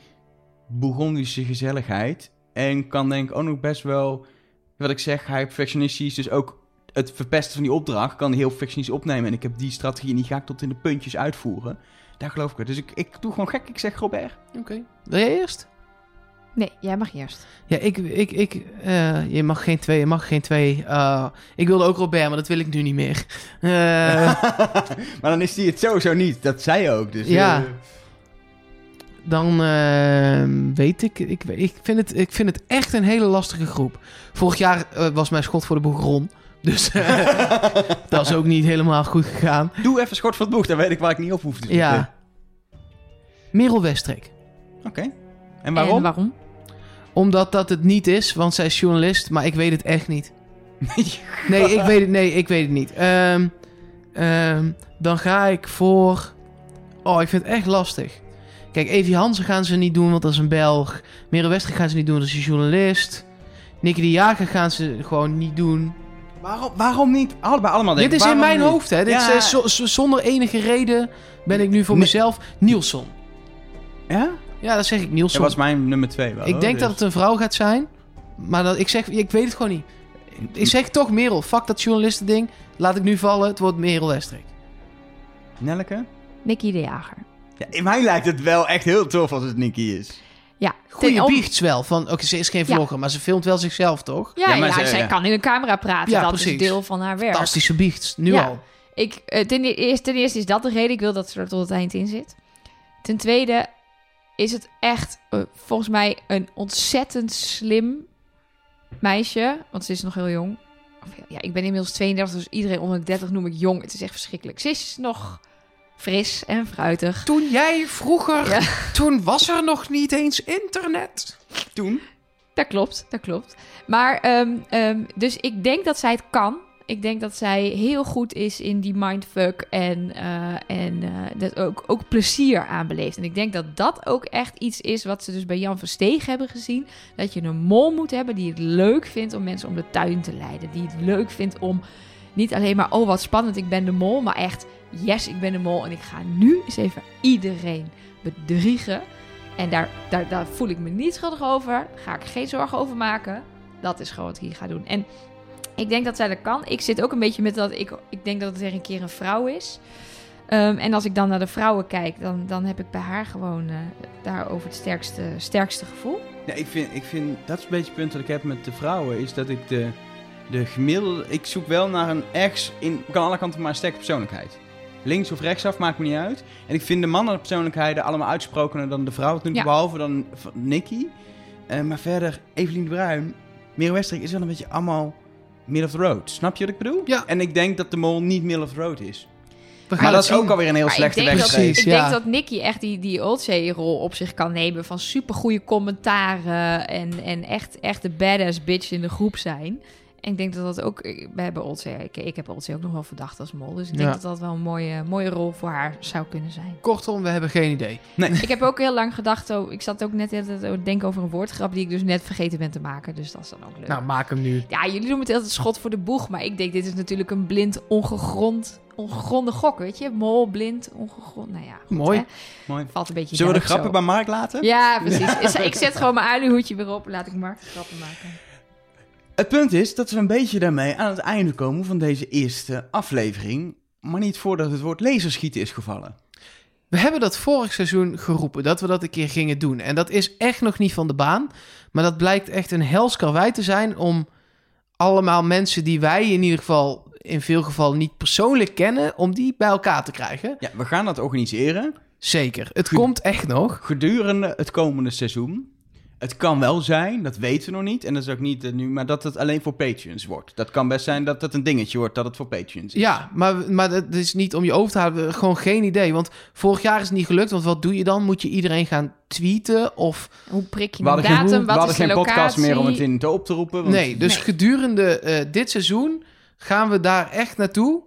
Bourgondische gezelligheid. En kan denk ik ook nog best wel... Wat ik zeg, hij perfectionistisch. Dus ook het verpesten van die opdracht kan hij heel perfectionistisch opnemen. En ik heb die strategie en die ga ik tot in de puntjes uitvoeren. Daar geloof ik uit. Dus ik, ik doe gewoon gek. Ik zeg Robert. Oké. Wil jij eerst? Nee, jij mag eerst. Ja, ik... ik, ik eh, je mag geen twee, je mag geen twee. Uh, ik wilde ook Robert, maar dat wil ik nu niet meer. Uh, maar dan is hij het sowieso niet. Dat zei je ook. Dus, Ja. uh, dan uh, weet ik, ik, ik, vind het, ik vind het echt een hele lastige groep. Vorig jaar uh, was mijn schot voor de boegron. Dus uh, dat is ook niet helemaal goed gegaan. Doe even schot voor het boeg, dan weet ik waar ik niet op hoef te zitten. Ja. Merel Westreek. Oké. Okay. En waarom? En waarom? Omdat dat het niet is, want zij is journalist, maar ik weet het echt niet. nee, ik weet het, nee, ik weet het niet. Um, um, dan ga ik voor... Oh, ik vind het echt lastig. Kijk, Evie Hansen gaan ze niet doen, want dat is een Belg. Merel Westreek gaan ze niet doen, dat is een journalist. Nicky de Jager gaan ze gewoon niet doen. Waarom, waarom niet? Allebei allemaal Dit is in mijn niet? hoofd, hè. Dit ja. is, zo, zonder enige reden ben ik nu voor mezelf Nielsen. Ja? Ja, dat zeg ik, Nielsen. Dat was mijn nummer twee wel. Ik hoor, denk dus. dat het een vrouw gaat zijn. Maar dat, ik zeg, ik weet het gewoon niet. Ik zeg toch Merel. Fuck dat journalistending. Laat ik nu vallen. Het wordt Merel Westrik. Nelleke? Nicky de Jager. Ja, in mij lijkt het wel echt heel tof als het Nicky is. Ja, Goeie om- biechts wel. Van, Oké, ze is geen Ja. vlogger, maar ze filmt wel zichzelf, toch? Ja, Ja, ja, maar ze- zij ja. kan in een camera praten. Ja, dat precies. is deel van haar werk. Fantastische biechts. Nu Ja. al. Ik, eh, ten, eerste, ten eerste is dat de reden. Ik wil dat ze er tot het eind in zit. Ten tweede is het echt eh, volgens mij een ontzettend slim meisje. Want ze is nog heel jong. Of, ja, ik ben inmiddels 32, dus iedereen onder de 30 noem ik jong. Het is echt verschrikkelijk. Ze is nog fris en fruitig. Toen jij vroeger... Ja. Toen was er nog niet eens internet. Toen? Dat klopt, dat klopt. Maar, ehm, ehm, dus ik denk dat zij het kan. Ik denk dat zij heel goed is in die mindfuck en, eh, en eh, dat ook, ook plezier aanbeleeft. En ik denk dat dat ook echt iets is wat ze dus bij Jan Versteeg hebben gezien. Dat je een mol moet hebben die het leuk vindt om mensen om de tuin te leiden. Die het leuk vindt om niet alleen maar, oh wat spannend, ik ben de mol. Maar echt, yes, ik ben de mol en ik ga nu eens even iedereen bedriegen. En daar, daar, daar voel ik me niet schuldig over. Daar ga ik geen zorgen over maken. Dat is gewoon wat ik hier ga doen. En ik denk dat zij dat kan. Ik zit ook een beetje met dat ik, ik denk dat het er een keer een vrouw is. Ehm, en als ik dan naar de vrouwen kijk, dan, dan heb ik bij haar gewoon eh, daarover het sterkste, sterkste gevoel. Ja, ik vind, ik vind, dat is een beetje het punt dat ik heb met de vrouwen, is dat ik de, de gemiddelde, ik zoek wel naar een ergens, in, kan alle kanten maar een sterke persoonlijkheid. Links of rechtsaf, maakt me niet uit. En ik vind de mannen persoonlijkheden allemaal uitsprokener dan de toe, Ja. behalve dan Nicky. Eh, maar verder, Evelien de Bruin, Merel Westrik is wel een beetje allemaal middle of the road. Snap je wat ik bedoel? Ja. En ik denk dat de mol niet middle of the road is. We gaan Maar dat het is ook zien. alweer een heel Maar slechte denk, dat, weg. Precies, ik ja. denk dat Nicky echt die, die Oldsey-rol op zich kan nemen. Van supergoeie commentaren. En, en echt, echt de badass bitch in de groep zijn. En ik denk dat dat ook... We hebben Oldsey... Ik, ik heb Oldsey ook nog wel verdacht als mol. Dus ik denk Ja. dat dat wel een mooie, mooie rol voor haar zou kunnen zijn. Kortom, we hebben geen idee. ik heb ook heel lang gedacht... Oh, ik zat ook net de hele tijd te denken over een woordgrap... die ik dus net vergeten ben te maken. Dus dat is dan ook leuk. Nou, maak hem nu. Ja, jullie doen het altijd schot voor de boeg. Maar ik denk, dit is natuurlijk een blind, ongegrond, ongegronde gok, weet je? Mol, blind, ongegrond. Nou ja, goed, Mooi. hè? Mooi. Valt een beetje Zullen we de grappen zo. bij Mark laten? Ja, precies. Ik zet gewoon mijn uilenhoedje weer op en laat ik Mark de grappen maken. Het punt is dat we een beetje daarmee aan het einde komen van deze eerste aflevering. Maar niet voordat het woord laserschieten is gevallen. We hebben dat vorig seizoen geroepen, dat we dat een keer gingen doen. En dat is echt nog niet van de baan. Maar dat blijkt echt een hels karwei te zijn om allemaal mensen die wij in ieder geval in veel gevallen niet persoonlijk kennen, om die bij elkaar te krijgen. Ja, we gaan dat organiseren Zeker. Het komt echt nog. gedurende het komende seizoen. Het kan wel zijn, dat weten we nog niet. En dat is ook niet eh, nu, maar dat het alleen voor Patreons wordt. Dat kan best zijn dat het een dingetje wordt dat het voor Patreons is. Ja, maar, maar het is niet om je over te houden. Gewoon geen idee. Want vorig jaar is het niet gelukt. Want wat doe je dan? Moet je iedereen gaan tweeten? Of Hoe prik je een hadden geen, datum? we Wat hadden is de geen podcast locatie? meer om het in te op te roepen. want- Nee, dus Nee. gedurende eh, dit seizoen gaan we daar echt naartoe.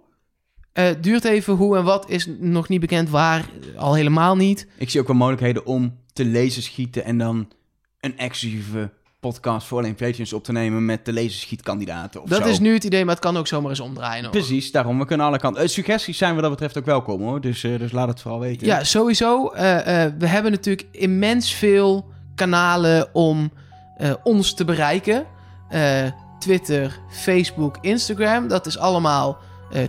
Eh, duurt even hoe en wat is nog niet bekend waar, al helemaal niet. Ik zie ook wel mogelijkheden om te lezen schieten en dan een exclusieve podcast voor alleen Patreons op te nemen met de laserschietkandidaten of dat zo. is nu het idee, maar het kan ook zomaar eens omdraaien. Hoor. Precies, daarom. We kunnen alle kanten. Eh, suggesties zijn wat dat betreft ook welkom hoor. Dus, eh, dus laat het vooral weten. Ja, sowieso. Eh, we hebben natuurlijk immens veel kanalen om ons te bereiken. Twitter, Facebook, Instagram. Dat is allemaal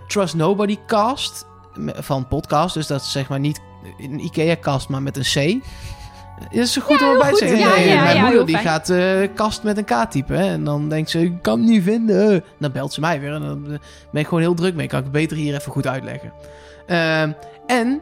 Trust Nobody Cast van podcast. Dus dat is zeg maar niet een IKEA-cast, maar met een C. Is het goed om erbij te zeggen? Ja, Nee, ja, mijn ja, moeder die fijn. gaat eh, kast met een K typen. hè. En dan denkt ze, ik kan het niet vinden. Dan belt ze mij weer. En dan eh, ben ik gewoon heel druk mee. Kan ik het beter hier even goed uitleggen. Ehm, en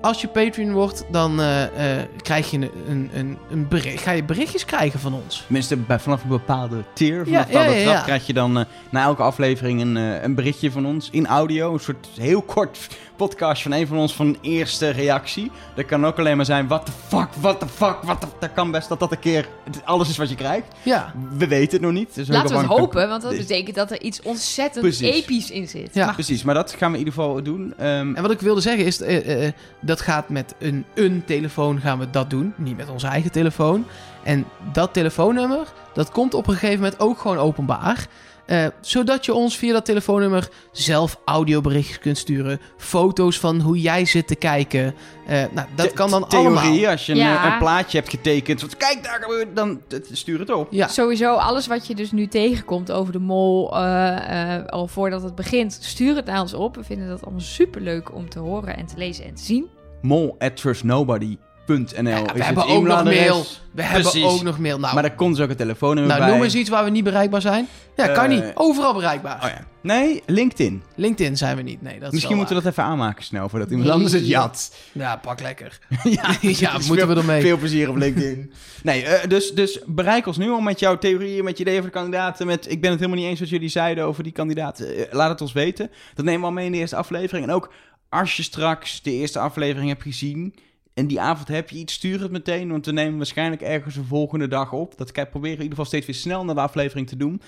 als je Patreon wordt, dan eh, eh, krijg je een, een, een, een bericht, ga je berichtjes krijgen van ons. Tenminste, bij, vanaf een bepaalde tier, vanaf Ja, een bepaalde ja, ja, trap, ja. krijg je dan eh, na elke aflevering een, eh, een berichtje van ons in audio. Een soort heel kort podcast van een van ons van een eerste reactie. Dat kan ook alleen maar zijn, what the fuck, what the fuck, what the... Dat kan best dat dat een keer alles is wat je krijgt. Ja, We weten het nog niet. Dus Laten we het hopen, want dat betekent dat er iets ontzettend Precies. episch in zit. Ja. Maar Precies, maar dat gaan we in ieder geval doen. Ehm, en wat ik wilde zeggen is, eh, eh, dat gaat met een, een telefoon gaan we dat doen. Niet met onze eigen telefoon. En dat telefoonnummer, dat komt op een gegeven moment ook gewoon openbaar. Eh, zodat je ons via dat telefoonnummer zelf audioberichtjes kunt sturen. Foto's van hoe jij zit te kijken. Eh, nou, dat kan dan theorie, allemaal. als je een, Ja. een plaatje hebt getekend, wat, kijk daar gebeurt, dan stuur het op. Ja, Sowieso, alles wat je dus nu tegenkomt over de mol, eh, eh, al voordat het begint, stuur het naar ons op. We vinden dat allemaal superleuk om te horen en te lezen en te zien. mol at trustnobody.nl Ja, is we hebben ook nog mail. We hebben Precies. ook nog mail. Nou, Maar daar komt dus ook een telefoonnummer nou bij. noem eens iets waar we niet bereikbaar zijn. Ja, kan Eh, niet. Overal bereikbaar. Oh ja. Nee, LinkedIn. LinkedIn zijn we niet. Nee, dat is Misschien moeten we dat even aanmaken snel, voordat iemand Nee. anders het jat. Ja, pak lekker. ja, ja, moeten veel, we ermee. Veel plezier op LinkedIn. nee, eh, dus, dus bereik ons nu al met jouw theorieën, met je ideeën over de kandidaten. Met, ik ben het helemaal niet eens wat jullie zeiden over die kandidaten. Eh, laat het ons weten. Dat nemen we al mee in de eerste aflevering. En ook als je straks de eerste aflevering hebt gezien... En die avond heb je iets, stuur het meteen. Want we nemen waarschijnlijk ergens de volgende dag op. Dat kijk, proberen in ieder geval steeds weer snel naar de aflevering te doen.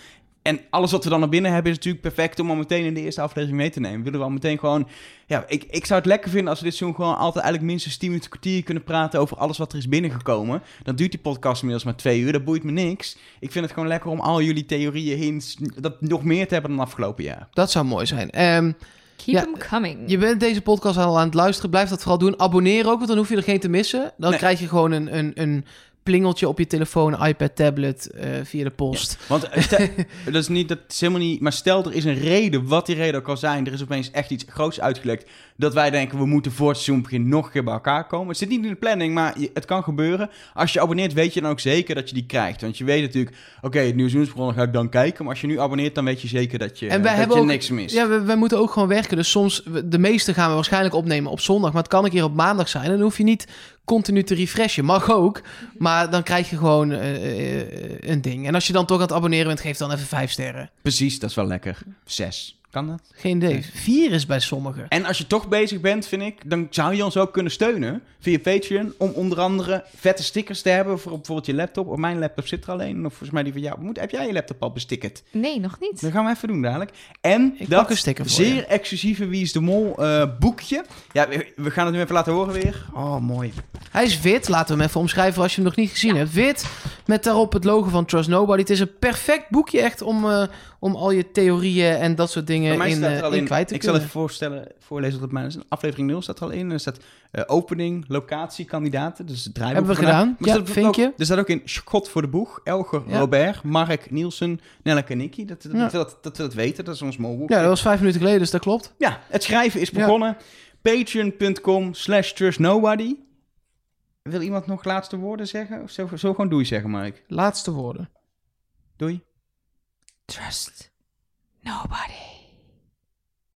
En alles wat we dan naar binnen hebben is natuurlijk perfect om al meteen in de eerste aflevering mee te nemen. Willen we al meteen gewoon... Ja, ik, ik zou het lekker vinden als we dit seizoen gewoon altijd eigenlijk minstens 10 minuten kwartier kunnen praten over alles wat er is binnengekomen. Dan duurt die podcast inmiddels maar twee uur. Dat boeit me niks. Ik vind het gewoon lekker om al jullie theorieën, hints, dat nog meer te hebben dan afgelopen jaar. Dat zou mooi zijn. Ehm, Keep Ja, them coming. je bent deze podcast al aan het luisteren. Blijf dat vooral doen. Abonneer ook, want dan hoef je er geen te missen. Dan Nee. krijg je gewoon een, een, een plingeltje op je telefoon, iPad, tablet, eh, via de post. Want eh, stel- dat is niet, dat is helemaal niet. Maar stel er is een reden, wat die reden ook kan zijn. Er is opeens echt iets groots uitgelekt. Dat wij denken we moeten voor het seizoen begin nog een keer bij elkaar komen. Het zit niet in de planning, maar het kan gebeuren. Als je abonneert, weet je dan ook zeker dat je die krijgt. Want je weet natuurlijk, oké, het nieuwe ga ik dan kijken. Maar als je nu abonneert, dan weet je zeker dat je, En wij dat hebben je ook- niks mist. Ja, we, wij moeten ook gewoon werken. Dus soms, we- de meeste gaan we waarschijnlijk opnemen op zondag. Maar het kan een keer op maandag zijn. En dan hoef je niet continu te refreshen. Mag ook. Maar dan krijg je gewoon eh, eh, een ding. En als je dan toch aan het abonneren bent, geef dan even vijf sterren. Precies, dat is wel lekker. Zes. Kan dat? Geen idee. Vier is bij sommigen. En als je toch bezig bent, vind ik, dan zou je ons ook kunnen steunen via Patreon. Om onder andere vette stickers te hebben voor bijvoorbeeld je laptop. Op mijn laptop zit er alleen. Of volgens mij die van jou. Moet, heb jij je laptop al bestickerd? Nee, nog niet. Dat gaan we even doen dadelijk. En Ik dat pak een sticker voor zeer je. exclusieve Wie is de Mol eh, boekje. Ja, we, we gaan het nu even laten horen weer. Oh, mooi. Hij is wit. Laten we hem even omschrijven als je hem nog niet gezien hebt. Wit met daarop het logo van Trust Nobody. Het is een perfect boekje echt om, eh, om al je theorieën en dat soort dingen in, in. kwijt te Ik zal even voorstellen, voorlezen op mijn aflevering 0 staat er al in. Er staat eh, opening, locatie, kandidaten. Dus het draaiboek. Hebben we gedaan. Maar Ja, ook- vinkje. Er staat ook in Schot voor de boeg. Elger, Ja. Robert, Mark, Nielsen, Nelleke Nicky. Dat, dat, Ja. dat, dat, dat we dat weten. Dat is ons molboek. Ja, dat was vijf minuten geleden, dus dat klopt. Ja, het schrijven is begonnen. Patreon.com slash trustnobody. Wil iemand nog laatste woorden zeggen? Of zo, zo gewoon doei zeggen, Mike. Laatste woorden. Doei. Trust nobody.